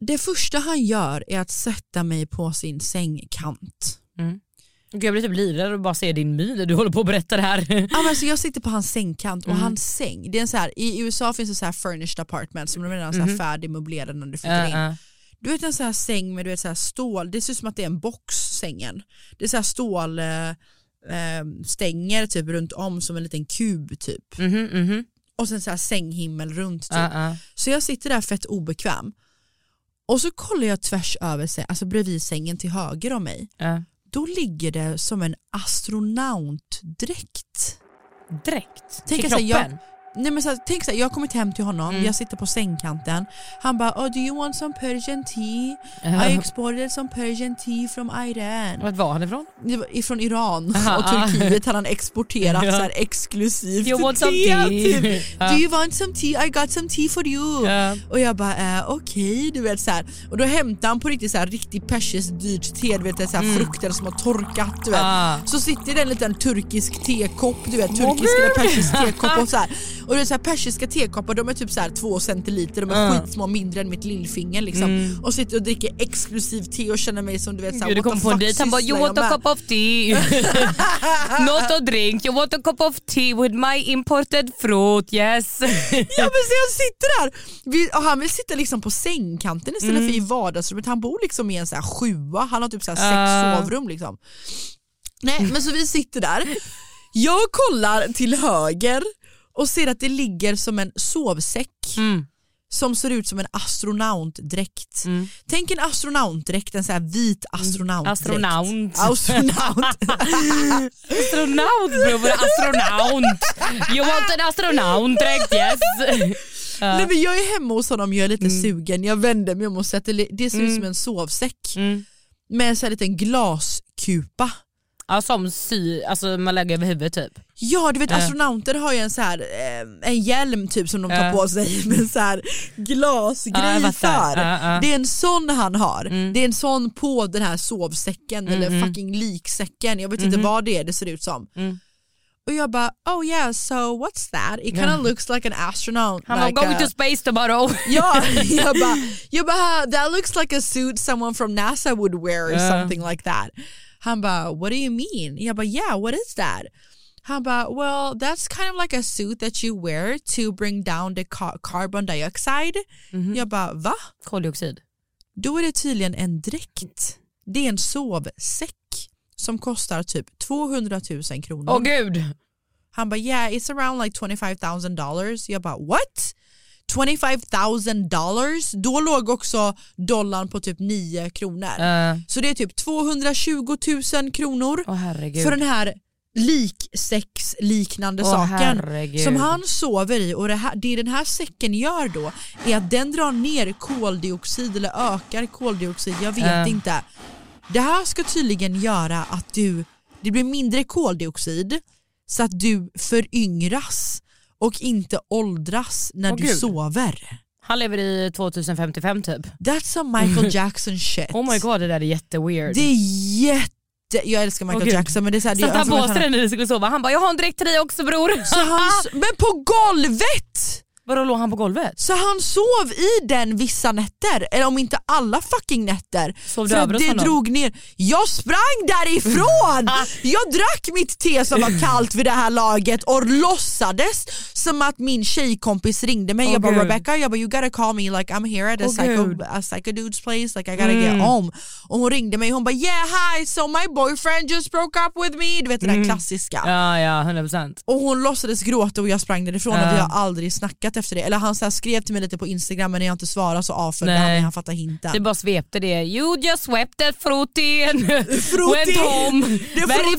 Det första han gör är att sätta mig på sin sängkant.
Mm. Gud, Jag blir typ livrädd och bara ser din min när du håller på att berätta det här.
Ja, men alltså jag sitter på hans sängkant och
Mm.
hans säng, det är en så här, i USA finns det så här furnished apartments som de redan så här
Mhm.
färdigmöblerade när du flyttar in.
Ja, ja.
Du vet en sån här säng med du vet, så här stål, det ser ut som att det är en box sängen. Det är så här stål eh, stänger typ runt om som en liten kub typ.
Mhm, mhm.
Och sen så här sänghimmel runt typ.
Ja, ja.
Så jag sitter där fett obekväm. Och så kollar jag tvärs över sig, alltså bredvid sängen till höger om mig.
Ja.
Då ligger det som en astronautdräkt. Tänk
Till
här, jag,
kroppen?
Nej men så här, tänk så här, jag har kommit hem till honom,
Mm.
jag sitter på sängkanten. Han bara, oh, do you want some Persian tea? I exported some Persian tea from Iran.
Vart var han ifrån?
Det var Ifrån Iran
Aha,
och
ah.
Turkiet hade han exporterat så här exklusivt
You want some
te
tea? Ja.
Do you want some tea? I got some tea for you. Och jag bara eh, okej, du vet så här. Och då hämtar han på riktigt så här riktigt persiskt dyrt te, du vet så här
Mm.
frukter som har torkat du vet.
Ah.
Så sitter det en liten turkisk tekopp, du vet turkisk eller
gud.
persisk tekopp och så här. Och det är så här persiska tekoppar, de är typ så här två centiliter, de är
Ah.
skitsmå, mindre än mitt lillfinger liksom.
Mm.
Och sitter och dricker exklusivt te och känner mig som du vet så här,
Gud, du kom på en dejt, han bara you want a
med?"
cup of tea. Not a drink, you want a cup of tea with my imported fruit, yes.
Ja men så jag sitter där och han vill sitta liksom på sängkanten istället
Mm.
för i vardagsrummet. Han bor liksom i en så här sjua, han har typ så här
Ah.
sex sovrum liksom. Nej men så vi sitter där, jag kollar till höger och ser att det ligger som en sovsäck
Mm.
som ser ut som en astronautdräkt. Tänk en astronautdräkt, en så här vit astronautdräkt.
Astronaut.
Astronaut.
astronaut bror, astronaut. You want an astronaut direkt yes. Ja.
Nej, men jag är hemma hos honom, jag är lite sugen, jag vänder mig om och ser att det, det ser ut
Mm.
som en sovsäck
Mm.
med en sån här liten glaskupa.
Ja, som sy, alltså man lägger över huvudet typ.
Ja du vet
Ja.
astronauter har ju en så här, eh, en hjälm typ som de tar
Ja.
på sig med så här glasgrej för.
Ja, ja.
Det är en sån han har,
Mm.
det är en sån på den här sovsäcken eller
Mhm.
fucking liksäcken, jag vet inte
Mhm.
vad det är det ser ut som.
Mm.
Och jag bara oh yeah so what's that? It kind of looks like an astronaut.
Han
like
bara going
a-
to space tomorrow.
Ja, jag bara, jag bara that looks like a suit someone from NASA would wear or
Ja.
something like that. Han bara what do you mean? Jag bara yeah what is that? Han bara, well that's kind of like a suit that you wear to bring down the car carbon dioxide. Jag bara, va?
Koldioxid.
Då är det tydligen en dräkt. Det är en sovsäck som kostar typ 200 000 kronor.
Åh gud.
Han bara yeah it's around like 25 000 dollars. Jag bara what? 25 000 dollars? Då låg också dollarn på typ 9 kronor.
Uh,
Så det är typ 220 000 kronor
herregud.
för den här liksäcksliknande
Åh,
saken
herregud.
som han sover i och det, här, det den här säcken gör då är att den drar ner koldioxid eller ökar koldioxid, jag vet
Ja.
inte. Det här ska tydligen göra att du, det blir mindre koldioxid så att du föryngras och inte åldras när
Åh,
du
gud.
sover.
Han lever i 2055 typ.
That's some Michael Jackson shit.
Oh my god det där är jätteweird.
Det är jätte, jag älskar Michael
Åh.
Jackson men det är så här, det
Satte
är
han
alltså
på sig den när ni skulle sova? Han bara jag har en dräkt till dig också bror.
Så han, men på golvet!
Vadå låg han på golvet?
Så han sov i den vissa nätter, eller om inte alla fucking nätter.
Sov du
för
över
att det
honom?
drog ner. Jag sprang därifrån! jag drack mitt te som var kallt vid det här laget och låtsades som att min tjejkompis ringde mig.
Åh,
jag bara
gud.
Rebecca, jag bara, you gotta call me like I'm here at a,
Åh,
psycho, a psycho dude's place, like I gotta
Mm.
get home. Och hon ringde mig och hon bara yeah hi so my boyfriend just broke up with me. Du vet det där
Mm.
klassiska.
Ja ja 100%.
Och hon låtsades gråta och jag sprang därifrån
Ja.
och vi har aldrig snackat efter det. Eller han så skrev till mig lite på Instagram men när jag inte svarade så avföljde han mig, han fattade hinten.
Du bara svepte det. You just swept that fruity and
Fruity.
went home
Det är
very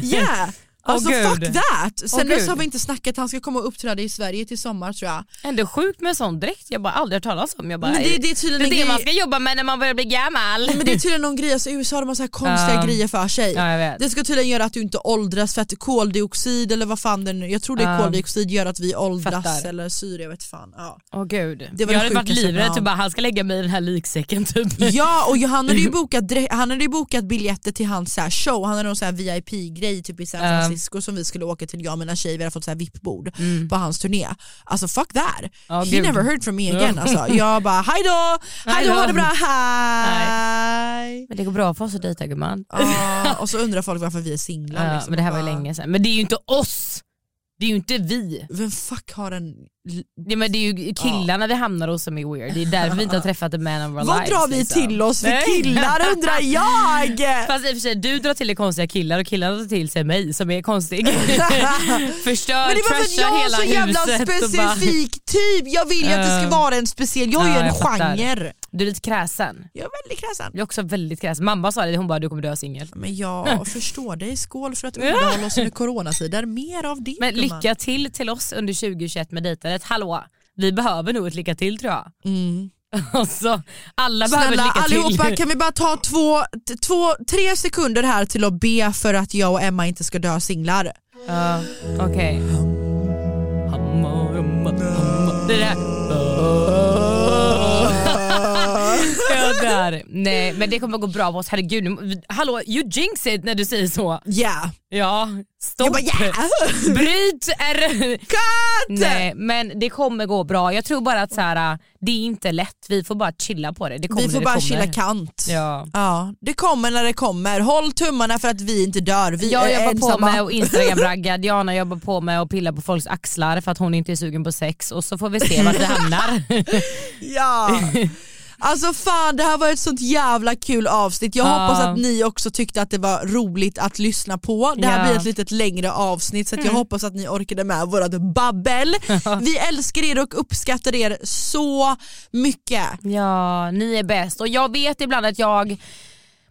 te. Yeah. Alltså
gud.
fuck that! Sen
Åh,
dess har vi inte snackat, han ska komma och uppträda i Sverige till sommar tror jag.
Ändå sjukt med sån dräkt, jag bara aldrig hört talas om. Jag bara,
Men det- det är tydligen
det,
en
är det man ska jobba med när man börjar bli gammal.
Men det är tydligen någon grej, alltså, i USA har de så här konstiga
Ja.
grejer för sig.
Vet.
Det ska tydligen göra att du inte åldras för att koldioxid eller vad fan det är nu, jag tror det är koldioxid gör att vi åldras
Fattar.
eller syre, jag vet fan. Ja.
Åh gud.
Det var
jag
det
hade varit livrädd, typ bara, han ska lägga mig i den här liksäcken typ.
Ja och han hade ju bokat, han hade ju bokat biljetter till hans så här show, han hade någon så här VIP-grej typ i San
Ja.
Francisco som vi skulle åka till, jag och mina tjejer, vi hade fått så här VIP-bord på hans turné. Alltså fuck that,
Mm. Ja,
he
gud.
never heard from me again. Alltså. Jag bara hej då, hej då, ha det bra, hej!
Men det går bra för oss att dejta gumman.
Ja, och så undrar folk varför vi är singlar. Liksom.
men det här var ju länge sedan. Men det är ju inte oss! Det är ju inte vi.
Vem fuck har en...
Ja, men det är ju killarna vi hamnar hos som är weird. Det är därför vi inte har träffat the man of our
Vad
lives.
drar vi
liksom.
till oss för
Nej.
killar undrar jag?
Fast i och för sig, du drar till dig konstiga killar och killarna drar till sig mig som är konstig. Förstör,
Men det var för att jag är så jävla
och bara-
specifik typ, jag vill ju att det ska
Ja.
vara en speciell, jag är ju
Ja,
en genre.
Du är lite kräsen.
Jag är väldigt kräsen.
Jag är också väldigt kräsen. Mamma sa det, hon bara du kommer dö singel.
Men jag förstår dig, skål för att underhålla oss under coronatider, mer av det
Men lycka till till oss under 2021 med dejtandet. Hallå, vi behöver nog ett lycka till tror jag.
Mm.
Alltså, alla behöver
Snälla
lycka
allihopa
till.
kan vi bara ta två, två, tre sekunder här till att be för att jag och Emma inte ska dö singlar.
Ja, okej. Det där. Dör. Nej men det kommer gå bra för oss, herregud. nu- Hallå you jinx it när du säger så.
Ja.
Ja, stopp.
Jag bara yeah!
Bryt är...
Cut!
Nej men det kommer gå bra. Jag tror bara att så här, det är inte lätt, vi får bara chilla på det. det kommer
Vi får bara chilla kant.
Ja.
Ja, det kommer när det kommer. Håll tummarna för att vi inte dör. Vi
Jag
är
jobbar på
ensamma.
med att instagramragga, Diana jobbar på med att pilla på folks axlar för att hon inte är sugen på sex och så får vi se vart vi hamnar.
Ja. Alltså fan det här var ett sånt jävla kul avsnitt. Jag
Ja.
hoppas att ni också tyckte att det var roligt att lyssna på. Det här
Ja.
blir ett litet längre avsnitt så att jag
Mm.
hoppas att ni orkade med vårat babbel. Vi älskar er och uppskattar er så mycket.
Ja, ni är bäst och jag vet ibland att jag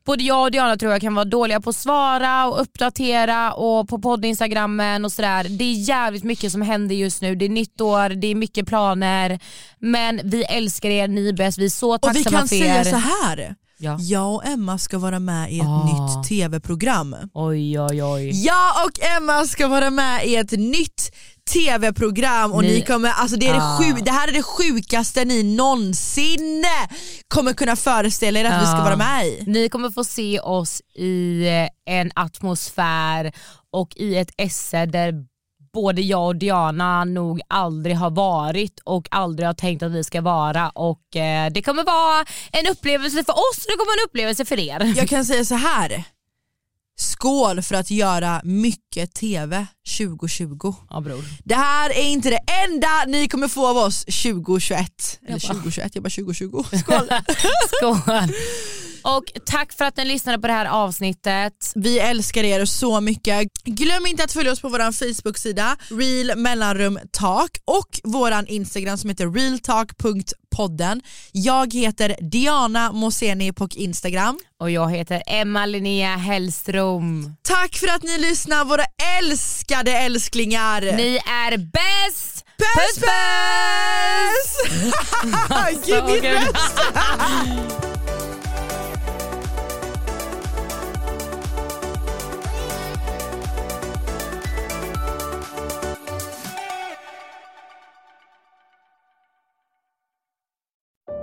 Både jag och Diana tror jag kan vara dåliga på att svara och uppdatera och på poddinstagrammen och sådär. Det är jävligt mycket som händer just nu. Det är nytt år, det är mycket planer. Men vi älskar er, ni är bäst. Vi är så
Och
tacksamma
vi kan
för er.
säga så här.
Ja.
Jag och Emma ska vara med i ett
Ah.
nytt tv-program.
Oj oj oj.
Jag och Emma ska vara med i ett nytt tv-program och ni,
Ni-
kommer, alltså det, är
Ah.
det, sju, det här är det sjukaste ni någonsin kommer kunna föreställa er att vi ska vara med i.
Ni kommer få se oss i eh, en atmosfär och i ett esse där både jag och Diana nog aldrig har varit och aldrig har tänkt att vi ska vara och eh, det kommer vara en upplevelse för oss och det kommer vara en upplevelse för er.
Jag kan säga så här. Skål för att göra mycket TV 2020.
Ja, bror.
Det här är inte det enda ni kommer få av oss 2021. Eller 2021, jag bara 2020. Skål!
Skål! Och tack för att ni lyssnade på det här avsnittet.
Vi älskar er så mycket. Glöm inte att följa oss på vår Facebook-sida real mellanrum talk och vår Instagram som heter realtalk.podden. Jag heter Diana Moseni på Instagram.
Och jag heter Emma Linnea Hellström.
Tack för att ni lyssnar våra älskade älsklingar.
Ni är bäst!
Puss puss! Gud min röst!